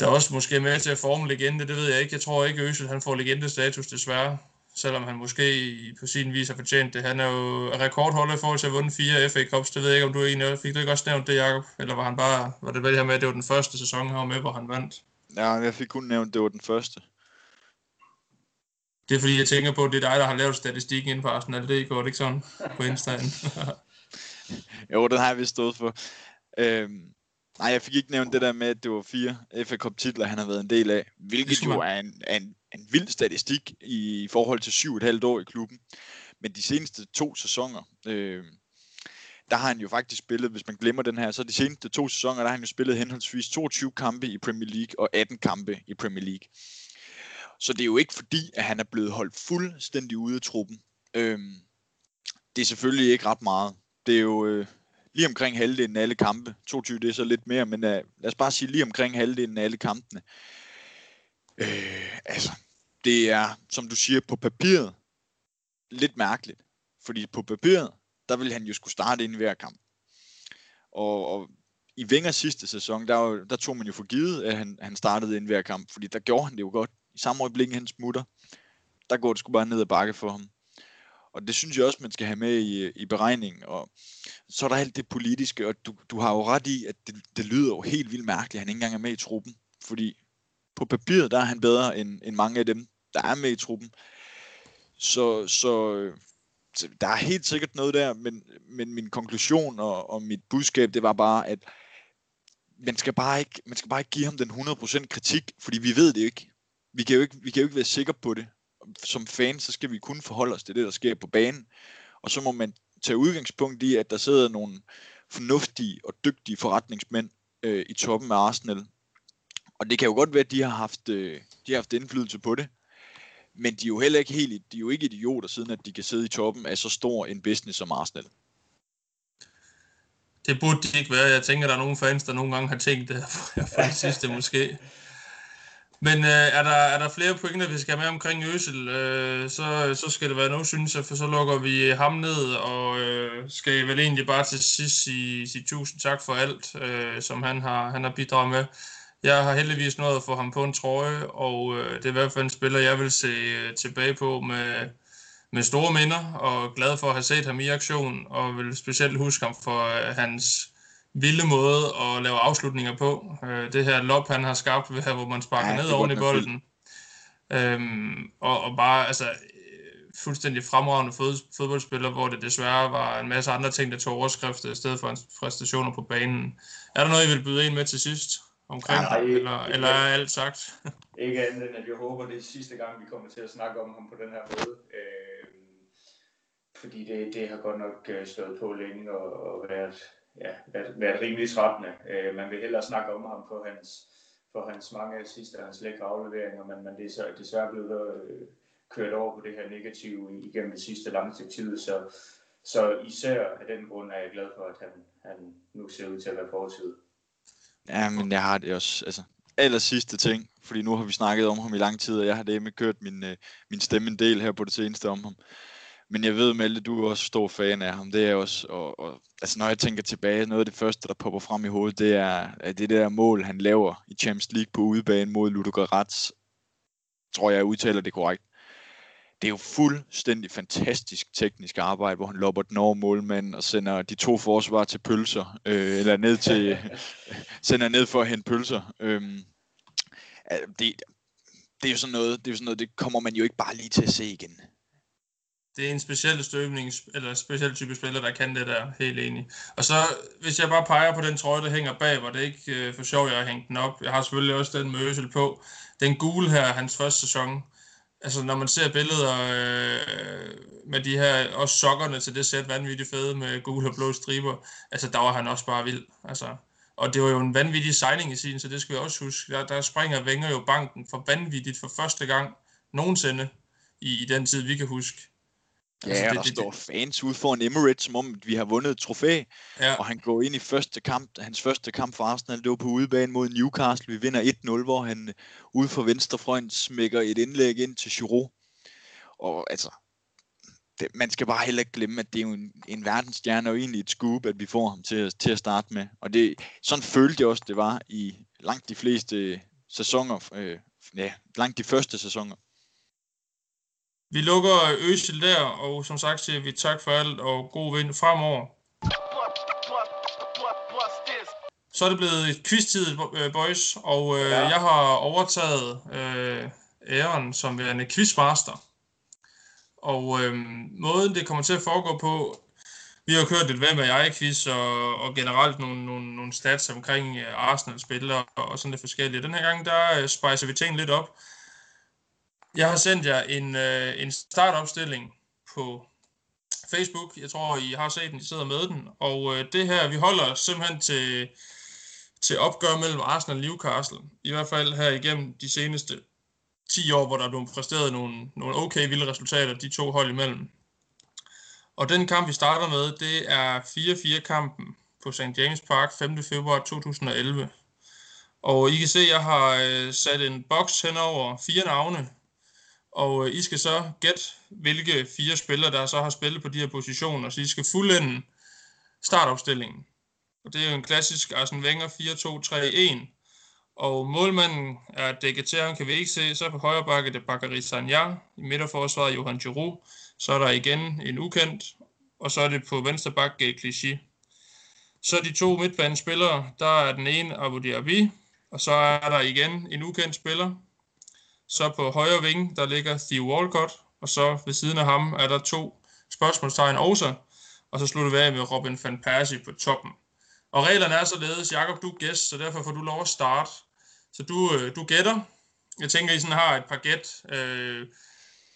der også måske er med til at forme legende, det ved jeg ikke. Jeg tror ikke, Øsel han får legendestatus desværre, selvom han måske på sin vis har fortjent det. Han er jo rekordholder i forhold til at vundet fire FA Cups. Det ved jeg ikke, om du egentlig fik du ikke også nævnt det, Jacob? Eller var han bare, var det vel her med, at det var den første sæson, han var med, hvor han vandt? Ja, jeg fik kun nævnt, at det var den første. Det er fordi, jeg tænker på, at det er dig, der har lavet statistikken inden for Arsenal. Det går det ikke sådan på Instagram. jo, den har jeg vist stået for. Øhm, Nej, jeg fik ikke nævnt det der med, at det var fire FA Cup titler, han har været en del af, hvilket jo er en, en, en vild statistik i forhold til syv et halvt år i klubben. Men de seneste to sæsoner, øh, der har han jo faktisk spillet, hvis man glemmer den her, så de seneste to sæsoner, der har han jo spillet henholdsvis 22 kampe i Premier League og 18 kampe i Premier League. Så det er jo ikke fordi, at han er blevet holdt fuldstændig ude af truppen. Øh, det er selvfølgelig ikke ret meget. Det er jo, øh, lige omkring halvdelen af alle kampe. 22 det er så lidt mere, men uh, lad os bare sige lige omkring halvdelen af alle kampene. Øh, altså, det er, som du siger, på papiret lidt mærkeligt. Fordi på papiret, der vil han jo skulle starte ind i hver kamp. Og, og i Vingers sidste sæson, der, der tog man jo for givet, at han, han startede ind i hver kamp, fordi der gjorde han det jo godt. I samme øjeblik, han smutter, der går det sgu bare ned ad bakke for ham. Og det synes jeg også, man skal have med i, i beregningen. Og så er der alt det politiske, og du, du har jo ret i, at det, det lyder jo helt vildt mærkeligt, at han ikke engang er med i truppen. Fordi på papiret, der er han bedre end, end mange af dem, der er med i truppen. Så, så, så der er helt sikkert noget der, men, men min konklusion og, og mit budskab, det var bare, at man skal bare ikke, man skal bare ikke give ham den 100% kritik, fordi vi ved det ikke. Vi kan jo ikke, vi kan jo ikke være sikre på det som fan, så skal vi kun forholde os til det, der sker på banen. Og så må man tage udgangspunkt i, at der sidder nogle fornuftige og dygtige forretningsmænd øh, i toppen af Arsenal. Og det kan jo godt være, at de har haft, øh, de har haft indflydelse på det. Men de er jo heller ikke helt, de er jo ikke idioter, siden at de kan sidde i toppen af så stor en business som Arsenal. det burde de ikke være. Jeg tænker, der er nogle fans, der nogle gange har tænkt det her for det sidste måske. Men øh, er, der, er der flere pointer, vi skal have med omkring Øsel, øh, så, så skal det være noget, synes jeg, for så lukker vi ham ned, og øh, skal vel egentlig bare til sidst sige, sige tusind tak for alt, øh, som han har, han har bidraget med. Jeg har heldigvis nået at få ham på en trøje, og øh, det er i hvert fald en spiller, jeg vil se øh, tilbage på med, med store minder, og glad for at have set ham i aktion, og vil specielt huske ham for øh, hans vilde måde at lave afslutninger på. Øh, det her lop, han har skabt ved her, hvor man sparker ja, ned oven i bolden. Øhm, og, og bare altså, fuldstændig fremragende fod, fodboldspiller, hvor det desværre var en masse andre ting, der tog overskrifter i stedet for hans præstationer på banen. Er der noget, I vil byde ind med til sidst? omkring ja, nej, eller, ikke, eller er alt sagt? ikke andet end, at jeg håber, det er sidste gang, vi kommer til at snakke om ham på den her måde. Øh, fordi det, det har godt nok øh, stået på længe og, og været, ja, været, været rimelig trættende. Øh, man vil hellere snakke om ham for hans, for hans mange sidste hans lækre afleveringer, men, men det er så desværre blevet øh, kørt over på det her negative igennem det sidste lange stykke tid, så, så især af den grund er jeg glad for, at han, han nu ser ud til at være fortid. Ja, men jeg har det også, altså, aller sidste ting, fordi nu har vi snakket om ham i lang tid, og jeg har det med kørt min, øh, min stemme en del her på det seneste om ham. Men jeg ved, Malte, du er også stor fan af ham. Det er også, og, og, altså når jeg tænker tilbage, noget af det første, der popper frem i hovedet, det er, at det der mål, han laver i Champions League på udebane mod Ludogorets, tror jeg, jeg udtaler det korrekt det er jo fuldstændig fantastisk teknisk arbejde, hvor han lopper den over målmanden og sender de to forsvar til pølser, øh, eller ned til, sender ned for at hente pølser. Øhm, det, det er jo sådan noget, det er jo sådan noget, det kommer man jo ikke bare lige til at se igen. Det er en speciel støbning, eller en speciel type spiller, der kan det der, helt enig. Og så, hvis jeg bare peger på den trøje, der hænger bag, hvor det ikke øh, for sjov, jeg har hængt den op. Jeg har selvfølgelig også den møsel på. Den gule her, hans første sæson, altså når man ser billeder øh, med de her, også sokkerne til det sæt vanvittigt fede med gule og blå striber, altså der var han også bare vild. Altså, og det var jo en vanvittig signing i sin, så det skal vi også huske. Der, der springer Wenger jo banken for vanvittigt for første gang nogensinde i, i den tid, vi kan huske. Ja, altså, det, der det, står det, fans ude foran Emirates, som om vi har vundet et trofæ. Ja. Og han går ind i første kamp, hans første kamp for Arsenal, det var på udebane mod Newcastle. Vi vinder 1-0, hvor han øh, ude for venstrefront smækker et indlæg ind til Giroud. Og altså, det, man skal bare heller ikke glemme, at det er jo en, en verdensstjerne og egentlig et scoop, at vi får ham til, til at starte med. Og det, sådan følte jeg også, det var i langt de fleste sæsoner, øh, ja, langt de første sæsoner. Vi lukker Øsel der, og som sagt siger vi tak for alt, og god vind fremover. Så er det blevet et quiz-tid, øh, boys, og øh, ja. jeg har overtaget øh, æren som værende quizmaster. Og øh, måden det kommer til at foregå på, vi har kørt et hvem er jeg quiz og, og generelt nogle, nogle, nogle stats omkring uh, Arsenal-spillere og sådan lidt forskellige. Den her gang, der uh, spicer vi tingene lidt op. Jeg har sendt jer en, øh, en startopstilling på Facebook. Jeg tror, I har set den, I sidder med den. Og øh, det her, vi holder simpelthen til, til opgør mellem Arsenal og Newcastle. I hvert fald her igennem de seneste 10 år, hvor der er blevet præsteret nogle, nogle okay vilde resultater, de to hold imellem. Og den kamp, vi starter med, det er 4-4-kampen på St. James Park 5. februar 2011. Og I kan se, at jeg har øh, sat en boks hen over fire navne, og øh, I skal så gætte, hvilke fire spillere, der så har spillet på de her positioner. Så I skal fuldende startopstillingen. Og det er jo en klassisk Arsene Wenger 4-2-3-1. Og målmanden er dækket til, han kan vi ikke se. Så på højre bakke det Bakary Sanja. I midterforsvaret Johan Giroud. Så er der igen en ukendt. Og så er det på venstre bakke Gael Clichy. Så de to midtbanespillere, der er den ene Abu Dhabi. Og så er der igen en ukendt spiller, så på højre ving, der ligger Theo Walcott, og så ved siden af ham er der to spørgsmålstegn også, og så slutter vi af med Robin van Persie på toppen. Og reglerne er således, Jakob, du er gæst, så derfor får du lov at starte. Så du, øh, du gætter. Jeg tænker, I sådan har et par gæt øh,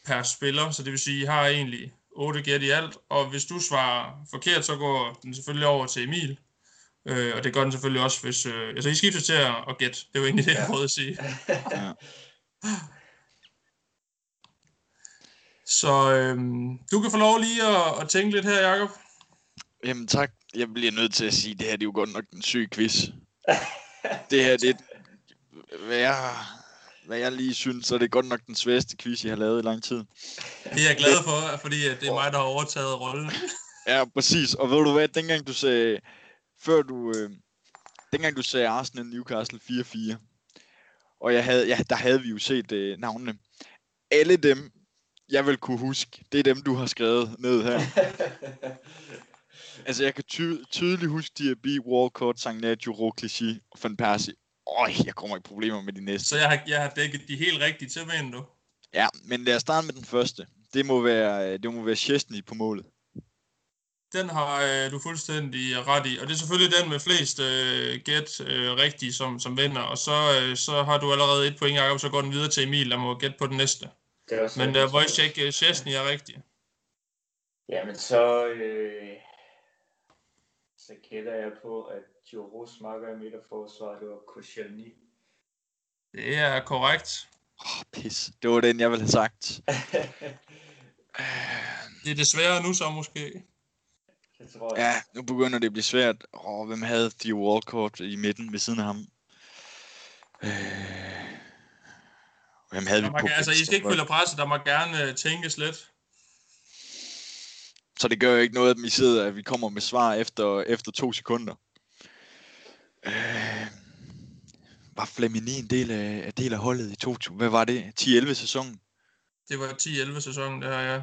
per spiller, så det vil sige, I har egentlig 8 gæt i alt. Og hvis du svarer forkert, så går den selvfølgelig over til Emil. Øh, og det gør den selvfølgelig også, hvis... Øh, altså, I skifter til at, at gætte. Det var egentlig det, jeg prøvede at sige. Ja. Så øhm, du kan få lov lige at, at tænke lidt her, Jacob. Jamen tak, jeg bliver nødt til at sige, at det her det er jo godt nok en syg quiz. det her, det hvad jeg, hvad jeg lige synes, så er det godt nok den sværeste quiz, jeg har lavet i lang tid. Det er jeg glad for, fordi det er mig, der har overtaget rollen. Ja, præcis. Og ved du hvad, dengang du sagde, før du, øh, dengang du sagde Arsenal Newcastle 4-4, og jeg havde, ja, der havde vi jo set øh, navnene. Alle dem, jeg vil kunne huske, det er dem, du har skrevet ned her. altså, jeg kan ty- tydeligt huske Diaby, Walcott, Sagnaggio, Roclichy og Van Persie. Øj, jeg kommer i problemer med de næste. Så jeg har, jeg har dækket de helt rigtige til, mener du? Ja, men lad os starte med den første. Det må være, det må være Chesney på målet. Den har øh, du fuldstændig ret i, og det er selvfølgelig den med flest øh, gæt øh, rigtige, som, som vinder, og så, øh, så har du allerede et point, Jacob, så går den videre til Emil, der må gætte på den næste. Det er også Men uh, Wojciech uh, Chesney er rigtig. Jamen så, øh, så gætter jeg på, at Joros marker i midterforsvaret, det var Koscielny. Det er korrekt. Åh, oh, pis. Det var den, jeg ville have sagt. Det er desværre nu så måske. Det tror jeg. Ja, nu begynder det at blive svært. Åh, hvem havde de Walcott i midten ved siden af ham? Øh... Hvem havde vi Der må, på altså, I skal ikke følge presset, der må gerne uh, tænkes lidt. Så det gør jo ikke noget, at vi sidder, at vi kommer med svar efter, efter to sekunder. Øh, var Flamini en del af, af, del af holdet i 2000? Hvad var det? 10-11 sæsonen? Det var 10-11 sæsonen, det her, ja.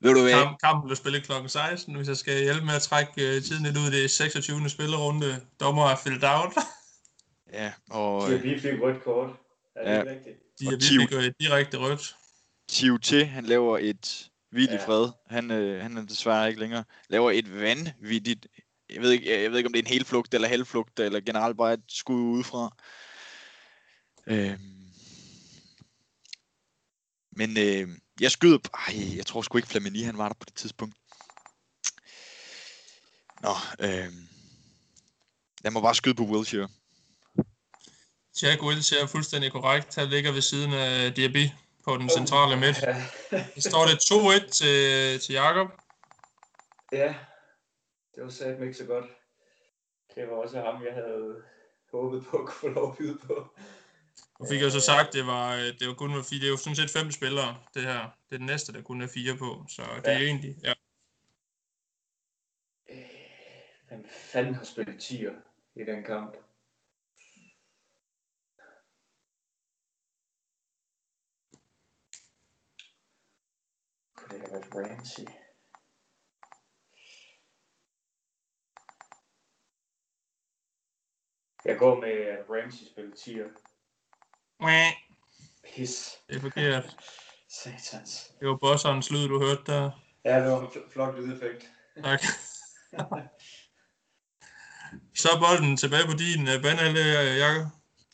Ved du hvad? Kamp, kampen blev spillet kl. 16, hvis jeg skal hjælpe med at trække uh, tiden lidt ud. Det er 26. spillerunde. Dommer er filled out. Ja, og øh, vi fik rødt kort. Er det Ja. ikke rigtigt? Er Tiv- virkelig gået direkte rødt. T, han laver et hvil i Ja. fred. Han, øh, han er desværre ikke længere. Laver et vanvittigt, jeg ved, ikke, jeg ved ikke, om det er en helflugt eller halvflugt, eller generelt bare et skud udefra. Øhm. Men øh, jeg skyder på, ej, jeg tror sgu ikke Flamini, han var der på det tidspunkt. Nå, øh, jeg må bare skyde på Wilshere. Jack Wilshere er fuldstændig korrekt. Han ligger ved siden af Diaby på den centrale midt. Så står det 2-1 til, til Jakob. ja, det var satme ikke så godt. Det var også ham, jeg havde håbet på at kunne få lov at byde på. Og fik jeg så sagt, det var, øh, det var kun var fire. Det er jo sådan set fem spillere, det her. Det er den næste, der kun er fire på. Så det er egentlig, ja. Øh, hvem fanden har spillet 10'er i den kamp? Kunne det have Ramsey? Jeg går med at Ramsey spillet 10'er. Pis. Det er forkert. Satans. Det var bosserens lyd, du hørte der. Ja, det var en fl- flot lydeffekt. Tak. Så er bolden tilbage på din uh, banehalvdel, Jakob.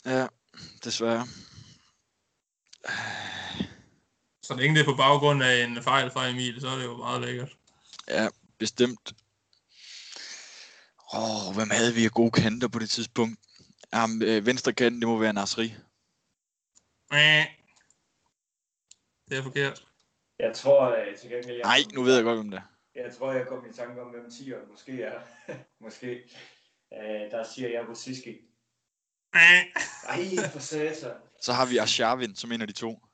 Ja, desværre. Så længe det er på baggrund af en fejl fra Emil, så er det jo meget lækkert. Ja, bestemt. Åh, oh, hvem havde vi af gode kanter på det tidspunkt? Um, øh, venstre kanten, det må være Nasri. Det er forkert. Jeg tror at til gengæld... Jeg Nej, nu ved jeg godt, hvem det er. Jeg tror, jeg kom i tanke om, hvem tier måske er. måske. Øh, der siger jeg Rosiski. Mwah. Ej, for satan. Så har vi Arshavin som en af de to.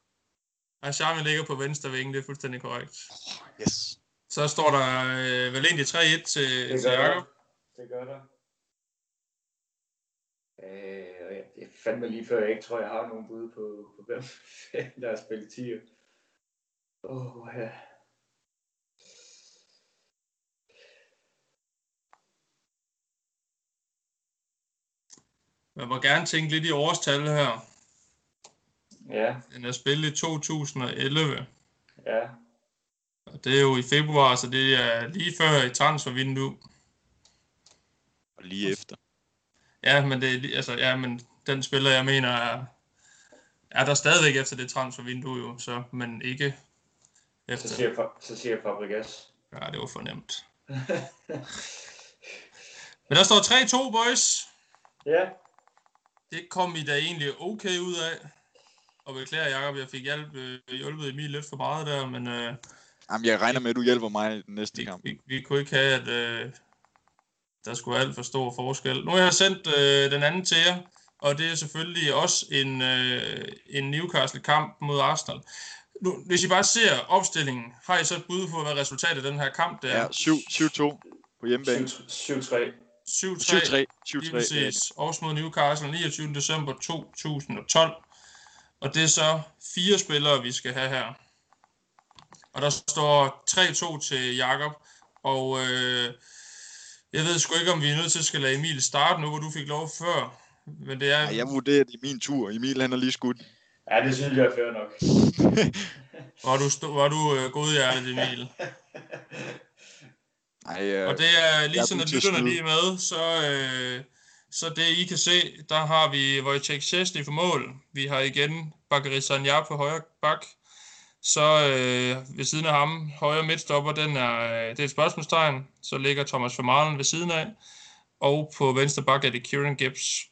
Charme ligger på venstre ving, det er fuldstændig korrekt. Yes. Så står der øh, vel egentlig 3-1 til, Det til. Jakob. Det gør der. Øh, det er fandme lige før, jeg ikke tror, jeg har nogen bud på, på hvem fanden, der har spillet tier. Åh, oh, ja. Man må gerne tænke lidt i årstal her. Ja, Den er spillet i 2011. ja. Og det er jo i februar, så det er lige før et transfervindue. Og lige efter. Ja, men, det er, lige- altså, ja, men den spiller, jeg mener, er, er der stadigvæk efter det transfervindue jo, så, men ikke Så efter. siger, Fa- så siger Fabregas. Ja, det var for nemt. Men der står 3-2, boys. ja, Det kom I da egentlig okay ud af. Og beklager, Jacob, jeg fik hjælp, øh, hjulpet Emil lidt for meget der, men øh, Jamen, jeg regner med, at du hjælper mig næste Vi, kamp. vi, vi kunne ikke have, at øh, der skulle være alt for stor forskel. Nu har jeg sendt øh, den anden til jer, og det er selvfølgelig også en, øh, en Newcastle-kamp mod Arsenal. Nu, hvis I bare ser opstillingen, har I så et bud på, hvad resultatet af den her kamp det er? Ja, 7-2 på hjemmebane. 7-3. 7-3. 7-3. Lige 7-3. ja. præcis. Aarhus mod Newcastle 29. december 2012. Og det er så fire spillere, vi skal have her. Og der står 3-2 til Jakob. Og øh, jeg ved sgu ikke, om vi er nødt til at skal lade Emil starte nu, hvor du fik lov før. Men det er... Ej, jeg vurderer, det er min tur. Emil, han har lige skudt. Ja, det synes jeg er fair nok. Var du, stå, var du øh, godhjertet, Emil? Nej, øh, Og det er lige sådan, at lytterne lige er med, så, øh, så det I kan se, der har vi Wojciech Szczesny for mål. Vi har igen Bakary Sanja på højre bak. Så øh, ved siden af ham, højre midtstopper, den er, øh, det er et spørgsmålstegn. Så ligger Thomas Vermaelen ved siden af. Og på venstre bak er det Kieran Gibbs.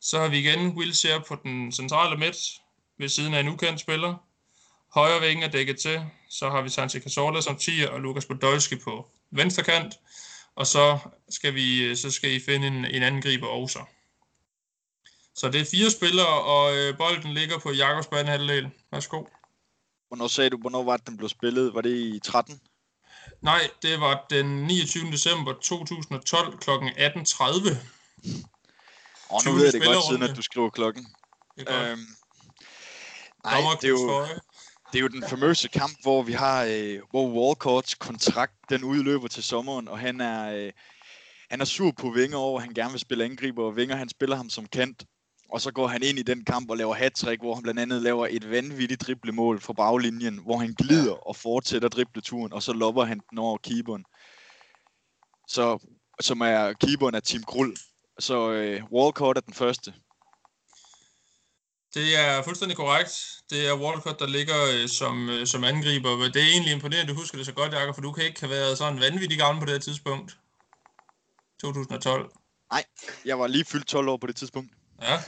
Så har vi igen Wilshere på den centrale midt, ved siden af en ukendt spiller. Højre ving er dækket til. Så har vi Santi Cazorla som 10 og Lukas Podolski på venstre kant. Og så skal, vi, så skal I finde en, en angriber også. Så det er fire spillere, og øh, bolden ligger på Jakobs banehalvdel. Værsgo. Hvornår sagde du, hvornår var det, den blev spillet? Var det i 13? Nej, det var den 29. december 2012 kl. 18.30. Og nu 20. ved jeg det godt, siden at du skriver klokken. Øhm, nej, det er, jo, det er jo den famøse kamp, hvor vi har, øh, hvor Walcotts kontrakt, den udløber til sommeren, og han er, øh, han er sur på Vinger over, han gerne vil spille angriber, og Vinger han spiller ham som kant. Og så går han ind i den kamp og laver hat hvor han blandt andet laver et vanvittigt driblemål fra baglinjen, hvor han glider og fortsætter dribleturen, og så lopper han den over keeperen. Så, som er keeperen af Team Krul. Så øh, Walcott er den første. Det er fuldstændig korrekt. Det er Walcott, der ligger øh, som, øh, som angriber. Men det er egentlig imponerende, du husker det så godt, Jakob, for du kan ikke have været sådan vanvittig gammel på det her tidspunkt. 2012. Jeg var lige fyldt 12 år på det tidspunkt. Ja.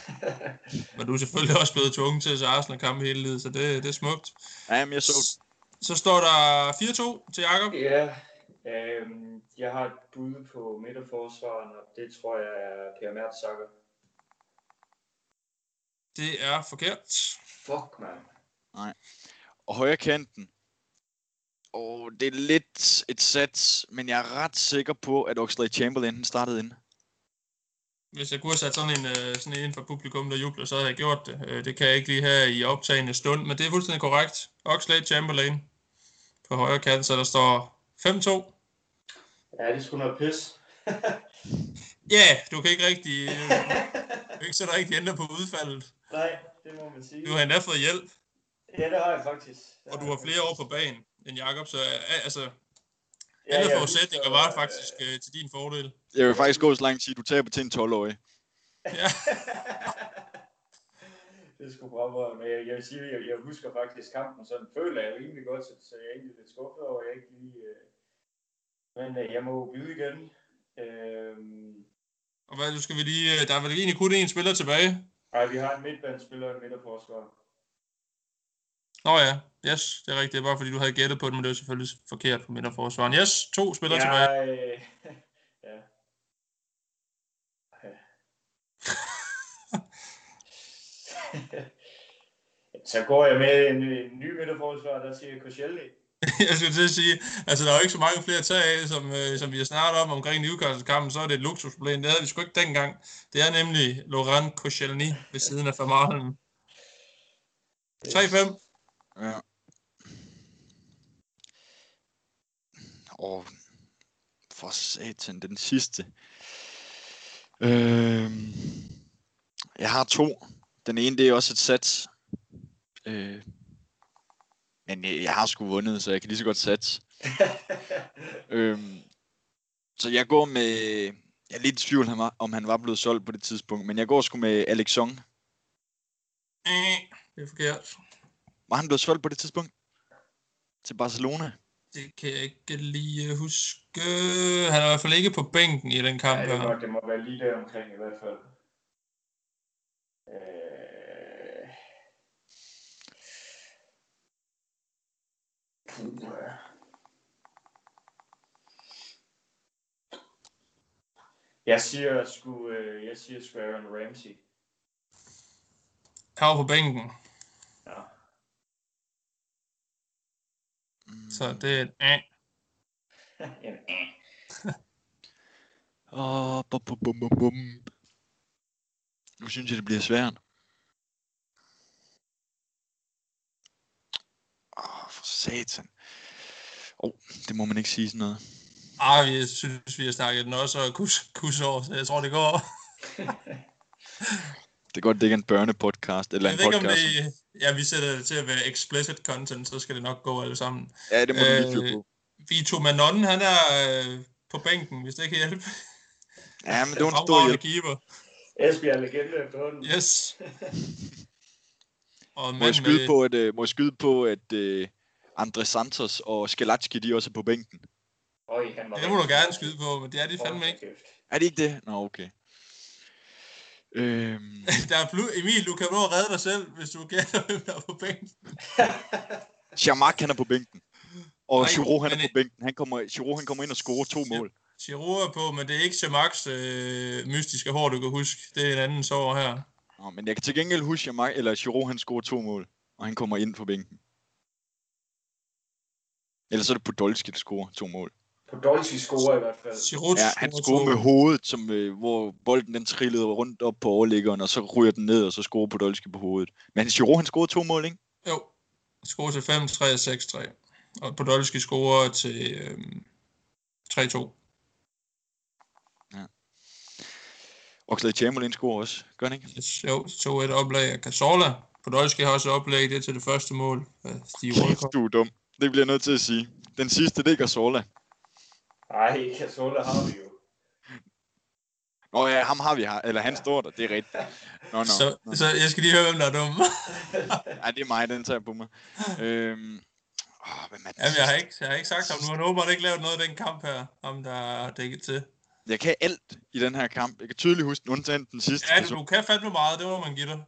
Men du er selvfølgelig også blevet tvunget til at se Arsenal-kampe hele livet, så det, det er smukt. Ja, men jeg så Så, så står der 4-2 til Jakob. Ja, øhm, jeg har et bud på midterforsvaren, og det tror jeg er Per Mertzakker. Det er forkert. Fuck, man. og højre kanten. Og det er lidt et sats, men jeg er ret sikker på, at Oxlade Chamberlain startede ind. Hvis jeg kunne have sat sådan en, øh, sådan en ind for publikum, der jubler, så havde jeg gjort det. Øh, Det kan jeg ikke lige have i optagende stund, men det er fuldstændig korrekt. Oxlade Chamberlain på højre kant, så der står 5-2. Ja, det er sgu noget pis. Ja, du kan ikke rigtig, øh, du kan ikke sætte rigtig ændre på udfaldet. Nej, det må man sige. Du har endda fået hjælp, Ja, det har jeg faktisk. Det og du har flere år på banen end Jakob, så altså, Ja, alle jeg forudsætninger var øh, faktisk øh, til din fordel. Jeg vil faktisk gå så langt sige, at du taber til en 12-årig. Ja. det er sgu bra, men jeg, jeg vil sige, jeg, jeg husker faktisk kampen, sådan føler jeg rimelig godt, så, så jeg er egentlig lidt skuffet over, at jeg ikke lige... Øh... Men øh, jeg må byde igen. Øhm... Og hvad, du skal vi lige, øh, der er vel egentlig kun én spiller tilbage? Ej, vi har en midtbanespiller og en midterforsvar. Nå ja, yes, det er rigtigt. Det er bare fordi, du havde gættet på det, men det er selvfølgelig forkert på midterforsvaren. Yes, to spillere ja. tilbage. Øh... ja. Så går jeg med en, en ny midterforsvar, der siger Koscielny. jeg skulle til at sige, altså der er jo ikke så mange flere at tage af, som, øh, som vi har snakket om omkring Newcastle-kampen, så er det et luksusproblem. Det havde vi sgu ikke dengang. Det er nemlig Laurent Koscielny ved siden af Vermaelen. 3-5. Ja. Og for satan, den sidste. Øhm, jeg har to. Den ene, det er også et sats. Øh, men jeg har sgu vundet, så jeg kan lige så godt sats. øhm, så jeg går med... Jeg er lidt i tvivl, om han var- om han var blevet solgt på det tidspunkt, men jeg går sgu med Alex Song. Det er forkert. Var han blevet solgt på det tidspunkt? Til Barcelona? Det kan jeg ikke lige huske. Han er i hvert fald ikke på bænken i den kamp Ja, det, må, det må være lige der omkring i hvert fald. Øh... Jeg siger sgu, øh, jeg siger sgu Aaron Ramsey. Han var på bænken. Ja. Mm. Så det er et æh. en æh. Åh, oh, bum, bum, bum, bum. Nu synes jeg, det bliver svært. Satan. Åh, oh, det må man ikke sige sådan noget. Ah, vi synes, vi har snakket den også og kus, kus over, så jeg tror, det går. Det er godt, det ikke er en børnepodcast, eller Jeg en ved ikke, om podcast. det... Ja, vi sætter det til at være explicit content, så skal det nok gå alle sammen. Ja, det må du Øh, på. Vito Manon, han er øh, på bænken, hvis det kan hjælpe. Ja, men det var en stor hjælp. keeper. Esbjerg legende efterhånden. Yes. Og Må jeg skyde med, på, at, uh, må jeg skyde på, at uh, Andre Santos og Skelatski, de er også på bænken. Øj, han var det må du gerne skyde på, men det er de fandme ikke. Er det ikke det? Nå, okay. Øhm, Der er blu- Emil, du kan nå at redde dig selv, hvis du gætter, hvem der er på bænken. Chamak, han er på bænken. Og Nej, Giroud, han er på bænken. Han kommer, Giroud, han kommer ind og scorer to mål. Giroud er på, men det er ikke Chamaks øh, mystiske hår, du kan huske. Det er en anden sår her. Nå, men jeg kan til gengæld huske, Chamak, eller Giroud, han scorer to mål. Og han kommer ind på bænken. Ellers er det Podolski, der scorer to mål. Podolski scorer i hvert fald. Giroud Ja, han scorer med hovedet, som, øh, hvor bolden den trillede rundt op på overliggeren, og så ryger den ned, og så scorer Podolski på hovedet. Men Giroud, han scorede to mål, ikke? Jo, scorer til 5-3 og 6-3. Og Podolski scorer til øh, 3-2. Oxlade Chamberlain scorer også, gør han ikke? Yes, jo, 2-1 oplag af Cazorla. Podolski har også oplæg det til det første mål. Walcott. Du er dum. Det bliver jeg nødt til at sige. Den sidste, det er Gasola. Ej, Casola har vi jo. Nå ja, ham har vi her. Eller han står der, det er rigtigt. Nå, nå. Så, nå. så jeg skal lige høre, hvem der er dum. Ej, det er mig, den tager jeg på mig. Øhm, åh, hvem er den Jamen, jeg har, ikke, jeg har ikke sagt ham nu. Han håber, ikke lavet noget af den kamp her. Ham, der er dækket til. Jeg kan alt i den her kamp. Jeg kan tydeligt huske den, undtagen den sidste. Ja, du, du kan fandme meget. Det må man give dig.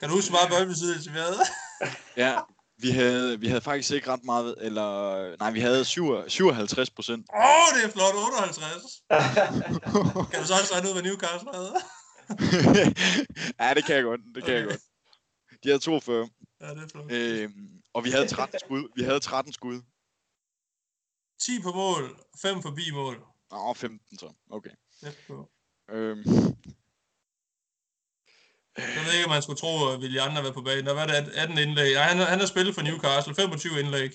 Kan du huske, hvor meget boldbesiddelse vi havde? Ja, vi havde, vi havde faktisk ikke ret meget, eller nej, vi havde 7 57 procent. Åh, oh, det er flot. 58. Kan du så også regne ud, hvad Newcastle havde? ja, det kan jeg godt, det kan okay. jeg godt. De havde 42, Ja, det er flot. øhm, og vi havde 13 skud. Vi havde 13 skud. 10 på mål, 5 forbi mål. Nå, 15 så. Okay. Øhm, Jeg ved ikke, om man skulle tro, at Willi Andre var på banen. Der var det 18 indlæg. Nej, han, han har spillet for Newcastle. 25 indlæg.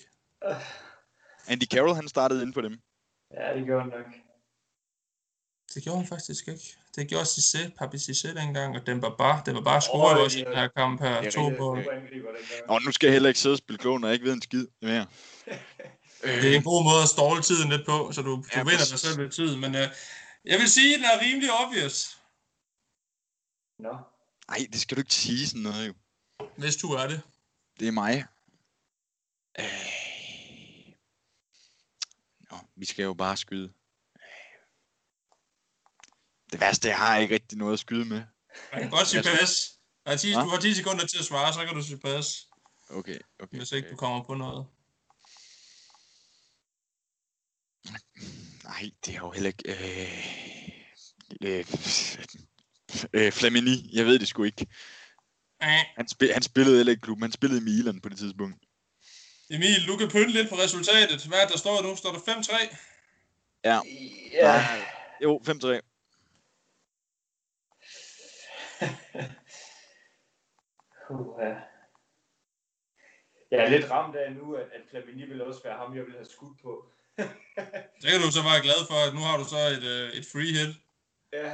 Andy Carroll, han startede ind på dem. ja, det gjorde han nok. Det gjorde han faktisk ikke. Det gjorde Cissé, Papi Cissé dengang, og den var bare, den var bare scoret Åh, også i det- den her kamp her. er To dengang. Nå, nu skal jeg heller ikke sidde og spille klog, når jeg ikke ved en skid mere. Det er en god måde at ståle tiden lidt på, så du, du Ja, vinder dig selv lidt tid. Men uh, jeg vil sige, at den er rimelig obvious, Nå. Nej, det skal du ikke sige sådan noget, jo. hvis du er det. Det er mig. Øh... Nå, vi skal jo bare skyde. Det værste, jeg har ikke rigtig noget at skyde med. Man kan godt sige pas. Der er 10, Hva? du har 10 sekunder til at svare, så kan du sige pas, Okay, okay. hvis ikke du okay. kommer på noget. Nej, det er jo heller ikke... Øh... Øh... Øh, Flamini, jeg ved det sgu ikke. Han, spil, han spillede heller ikke i klubben, han spillede i Milan på det tidspunkt. Emil, du kan pynte lidt på resultatet. Hvad er der står nu? Står der 5-3? Ja, Ja. jo, 5-3. Uh, ja. Jeg er lidt ramt af nu, at, at Flamini vil også være ham, jeg vil have skudt på. Det kan du så være glad for, at nu har du så et, øh, et free hit. Ja.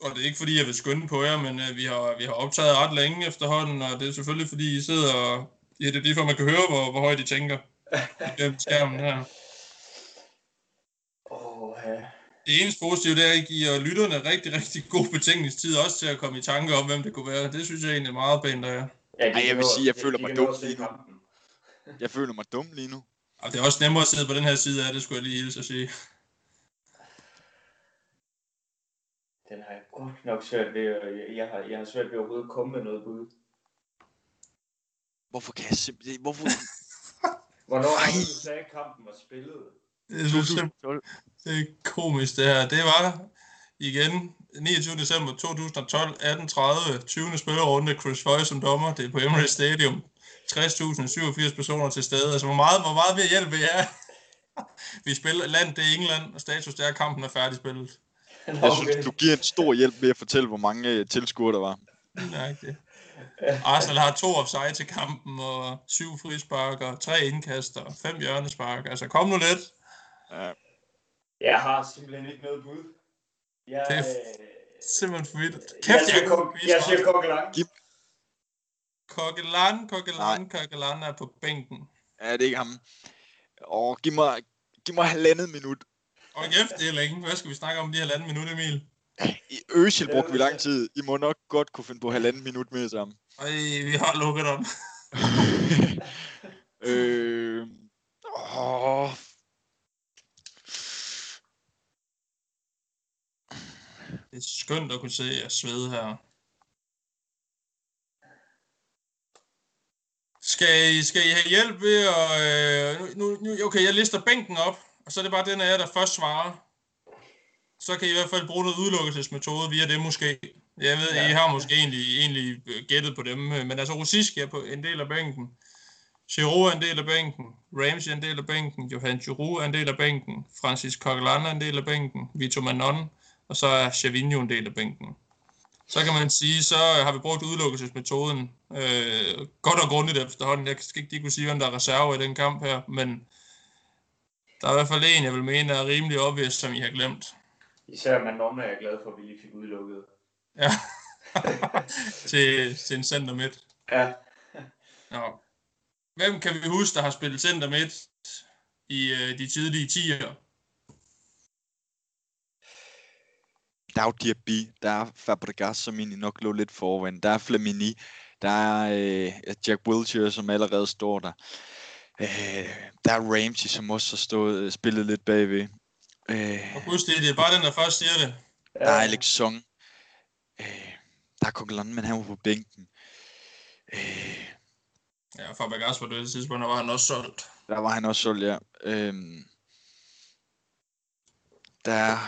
Og det er ikke fordi, jeg vil skynde på jer, men øh, vi, har, vi har optaget ret længe efterhånden, og det er selvfølgelig fordi, I sidder og... Ja, det er lige for, at man kan høre, hvor, hvor højt I tænker gennem skærmen her. Ja. Det eneste positive, det er, at I giver lytterne rigtig, rigtig god betingningstid også til at komme i tanke om, hvem det kunne være. Det synes jeg egentlig er meget pænt af jer. Ja, Ej, jeg vil sige, jeg føler mig dum lige nu. Jeg føler mig dum lige nu. Og det er også nemmere at sidde på den her side af det, skulle jeg lige hilse at sige. Den har jeg godt nok svært ved, jeg, jeg, har, jeg har svært ved overhovedet at komme med noget bud. Hvorfor kan jeg simpelthen... Hvorfor... Hvornår har Ej. du sagde, at kampen var spillet? Det er, simpelthen, det er komisk det her. Det var igen 29. december 2012, 18.30, 20. spillerunde, Chris Foy som dommer. Det er på Emirates Stadium. 60.087 personer til stede. Altså, hvor meget, hvor meget vil hjælpe jer? Vi spiller land, det er England, og status det er, kampen er færdigspillet. Jeg synes, du giver en stor hjælp ved at fortælle, hvor mange øh, tilskuere der var. Nej, det. Arsenal har to offside til kampen, og syv frisparker, tre indkast og fem hjørnespark. Altså, kom nu lidt. Ja. Jeg har simpelthen ikke noget bud. Jeg, Det er øh, Simpelthen for vildt. jeg, Kæft, siger, jeg kok, jeg siger kokkelang. Kokkeland, Kokkeland er på bænken. ja, det er ikke ham. Åh, giv mig, giv mig halvandet minut. Og kæft, det er længe. Hvad skal vi snakke om de halvanden minut, Emil? I Øsel brugte vi lang tid. I må nok godt kunne finde på halvanden minut med sammen. Ej, vi har lukket om. øh, åh, Det er skønt at kunne se jer svede her. Skal I, skal I have hjælp ved at... Øh, nu, nu, okay, jeg lister bænken op, og så er det bare den af jer, der først svarer. Så kan I i hvert fald bruge noget udelukkelsesmetode via det måske. Jeg ved, ja. I har måske egentlig, egentlig gættet på dem, øh, men altså Rosiski er på en del af bænken. Giroud er en del af bænken. Ramsey er en del af bænken. Johan Giroud er en del af bænken. Francis Coquelin er en del af bænken. Vito Manon. Og så er Chavinho en del af bænken. Så kan man sige, så har vi brugt udelukkelsesmetoden øh, godt og grundigt efterhånden. Jeg skal ikke lige kunne sige, hvem der er reserve i den kamp her, men der er i hvert fald en, jeg vil mene er rimelig obvious, som I har glemt. Især Manon er jeg glad for, at vi lige fik udelukket. Ja. til, til en center midt. Ja, Nå. Hvem kan vi huske, der har spillet center midt i øh, de tidlige 10'ere? der er jo Diaby, der er Fabregas, som egentlig nok lå lidt foran. Der er Flamini, der er øh, Jack Wilshere, som allerede står der. Øh, der er Ramsey, som også har stået, spillet lidt bagved. Øh, Og husk det, det er bare den, der først siger det. der er Alex Song. Øh, der er Coquelin, men han var på bænken. Øh, Ja, Fabregas på det tidspunkt, der var han også solgt. der var han også solgt, ja. Øh, der er...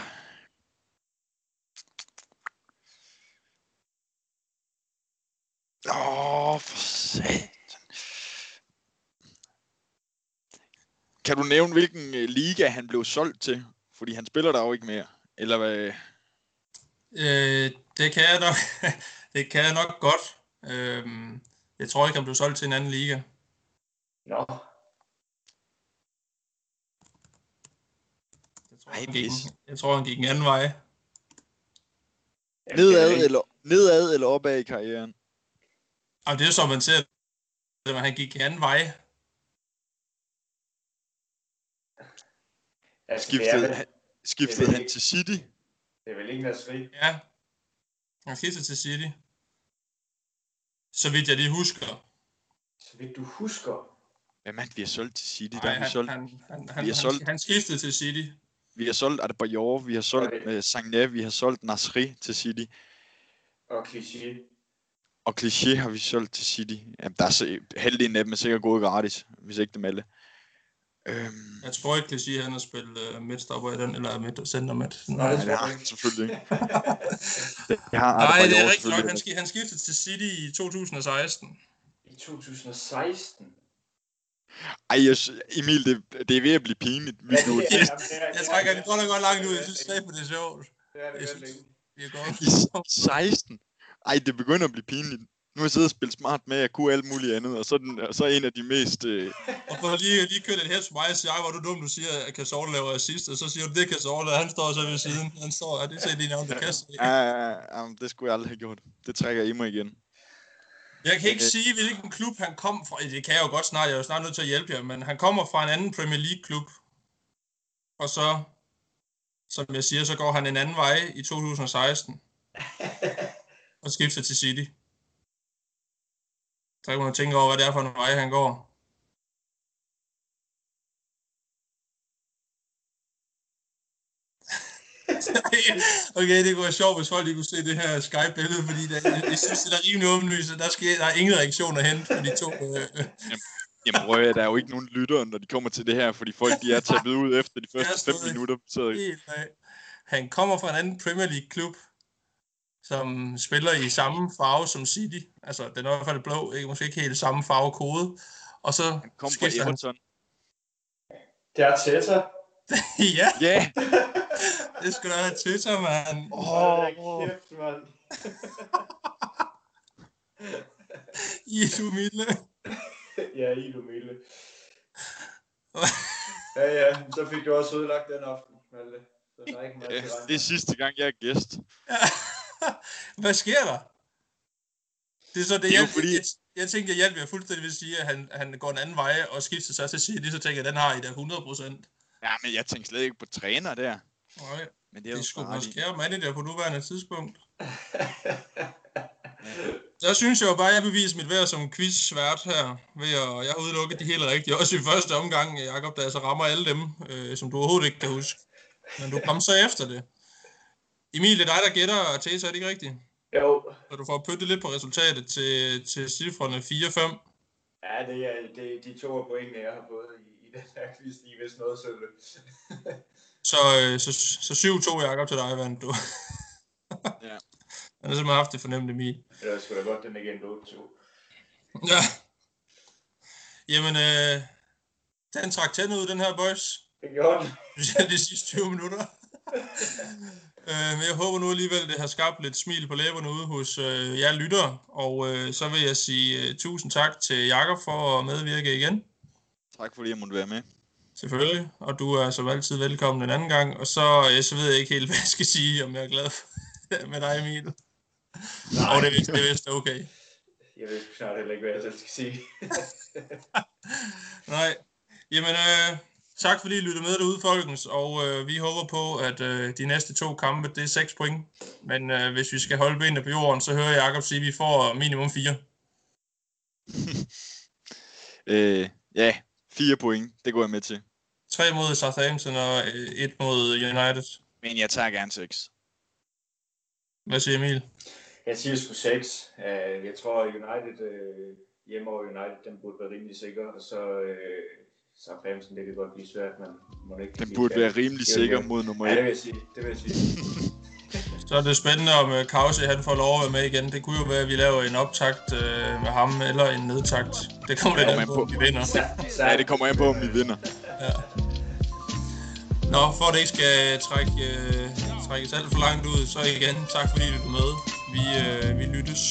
Åh, for satan. Kan du nævne, hvilken øh, liga han blev solgt til? Fordi han spiller der jo ikke mere. Eller hvad? Øh, det kan jeg nok, det kan jeg nok godt. Øhm, jeg tror ikke, han blev solgt til en anden liga. Nå, Jeg tror, Ej, han gik, en- jeg tror, han gik en anden vej. Nedad eller, nedad eller opad i karrieren? Og det er som man ser, at han gik en anden vej. Altså, Skiftede, vel, han, skiftede det er vel han ikke- til City? det er vel ikke Nasri? Ja, han skiftede til City. Så vidt jeg lige husker. Så vidt du husker. Hvem er det, vi har solgt til City? Der Nej, har vi han, solgt, han, han, han, vi har han, solgt- han skiftede til City. vi har solgt Adebayor, vi har solgt Okay. uh, Sagna, vi har solgt Nasri til City. Og kliché. Og Cliché har vi solgt til City. Jamen, der er så, halvdelen af dem er sikkert gået gratis, hvis ikke dem alle. Øhm, Jeg tror ikke, Clichy, han har spillet uh, midtstopper i den, eller midt center midt. Nej, nej, det det har han selvfølgelig ikke. Jeg har Nej, det er rigtigt nok. Han, ski, han skiftede til City i 2016. I 2016. Ej, jeg, Emil, det, det er ved at blive pinligt. Vi Ja, det er- det er- Jeg trækker den godt nok godt langt ud. Jeg synes slet det er sjovt. Det er det Jeg vel synes-. Vi er godt. i 16. Ej, det begynder at blive pinligt. Nu har jeg siddet og spillet smart med, at jeg kunne alt muligt andet, og så er, den, og så en af de mest... Øh, Og for lige, lige kørt et på mig og siger, "Ej, hvor er du dum, du siger, at Cazorla laver assist, og så siger du, det er Cazorla, han står så ved siden. Han står, og det ser lige navn, det kan se. ja, ja, ja, det skulle jeg aldrig have gjort. Det trækker jeg i mig igen. Jeg kan ikke Okay. sige, hvilken klub han kom fra. Det kan jeg jo godt snart, jeg er jo snart nødt til at hjælpe jer, men han kommer fra en anden Premier League-klub. Og så, som jeg siger, så går han en anden vej i 2016. og skifter til City. Så kan man tænke over, hvad det er for en vej, han går. okay, det kunne være sjovt, hvis folk lige kunne se det her Skype-billede, fordi det, jeg, jeg synes, det er rimelig åbenlyst, at der, sker, der er ingen reaktioner hen på de to. Øh, Jamen prøv at høre, der er jo ikke nogen lyttere, når de kommer til det her, fordi folk de er taget ud efter de første stod 5 ikke. minutter. Så. Han kommer fra en anden Premier League klub, som spiller i samme farve som City. Altså, den er i hvert fald blå, ikke? måske ikke helt samme farvekode. Og så han kom fra skifter han. Det er Tessa. ja, Ja! det skulle da have Twitter, mand. Hold da Åh. kæft, mand. I du milde. ja, Ido Mille. Ja, ja, så fik du også ødelagt den aften, Malte. Så der er ikke meget Ja, til det er sidste gang, jeg er gæst. Hvad sker der? Det er så det, Det er jeg, fordi- jeg, jeg tænkte, jeg hjalp jer fuldstændig ved at sige, at han, han går en anden vej og skifter sig til City, så tænker jeg, den har I da 100 procent. Ja, men jeg tænkte slet ikke på træner der. Nej, Men det er det skulle måske være manager på nuværende tidspunkt. Så synes jeg jo bare, at jeg beviser mit værd som quiz-svært her, ved at jeg har udelukket de helt rigtige. Også i første omgang, Jacob, der altså rammer alle dem, øh, som du overhovedet ikke kan huske. Men du kom så efter det. Emil, det er dig, der gætter, og Tessa, er det ikke rigtigt? jo, Så du får pyntet lidt på resultatet til, til cifrene 4-5. ja, det er det, de to pointene, jeg har fået i, i den her quiz, de er vist noget sølle. Så, øh, så, så 7-2, Jacob, til dig vandt du. Ja. Han har simpelthen haft det fornemt, Emil. Det er sgu da godt, den ikke endte 8-2. Ja. Jamen, øh, den trak tænd ud, den her, boys. Det gjorde den. De sidste 20 minutter. Øh, men jeg håber nu alligevel, det har skabt lidt smil på læberne ude hos øh, jer lyttere. Og øh, så vil jeg sige uh, tusind tak til Jakob for at medvirke igen. Tak fordi jeg måtte være med. Selvfølgelig. Og du er som altid velkommen en anden gang. Og så, øh, så ved jeg ikke helt, hvad jeg skal sige, om jeg er glad for, med dig, Emil. Nej, Og det er vist, det er vist okay. jeg ved sgu snart heller ikke, hvad jeg selv skal sige. Nej. Jamen, øh, tak fordi I lyttede med derude, folkens. Og øh, vi håber på, at øh, de næste to kampe, det er 6 point. Men øh, hvis vi skal holde benene på jorden, så hører jeg Jacob sige, at vi får minimum 4. Øh, ja, fire point. Det går jeg med til. 3 mod Southampton og 1 mod United. Men jeg tager gerne seks. Hvad siger Emil? Jeg siger sgu 6. Uh, jeg tror, United uh, hjemme over United, den burde være rimelig sikker. Og så uh, Southampton, det kan godt blive svært, men må det ikke Den burde være rimelig sikker mod nummer Ja, det 1. vil jeg sige. Det vil jeg sige. Så er det spændende, om uh, Kausi han får lov at være med igen. Det kunne jo være, at vi laver en optakt uh, med ham, eller en nedtakt. Det kommer lidt Ja, an på, om vi vinder. Ja, det kommer an på, om vi vinder. Ja. Nå, for at det ikke skal trække, øh, trækkes alt for langt ud, så igen, tak fordi du er med. Vi, øh, vi lyttes.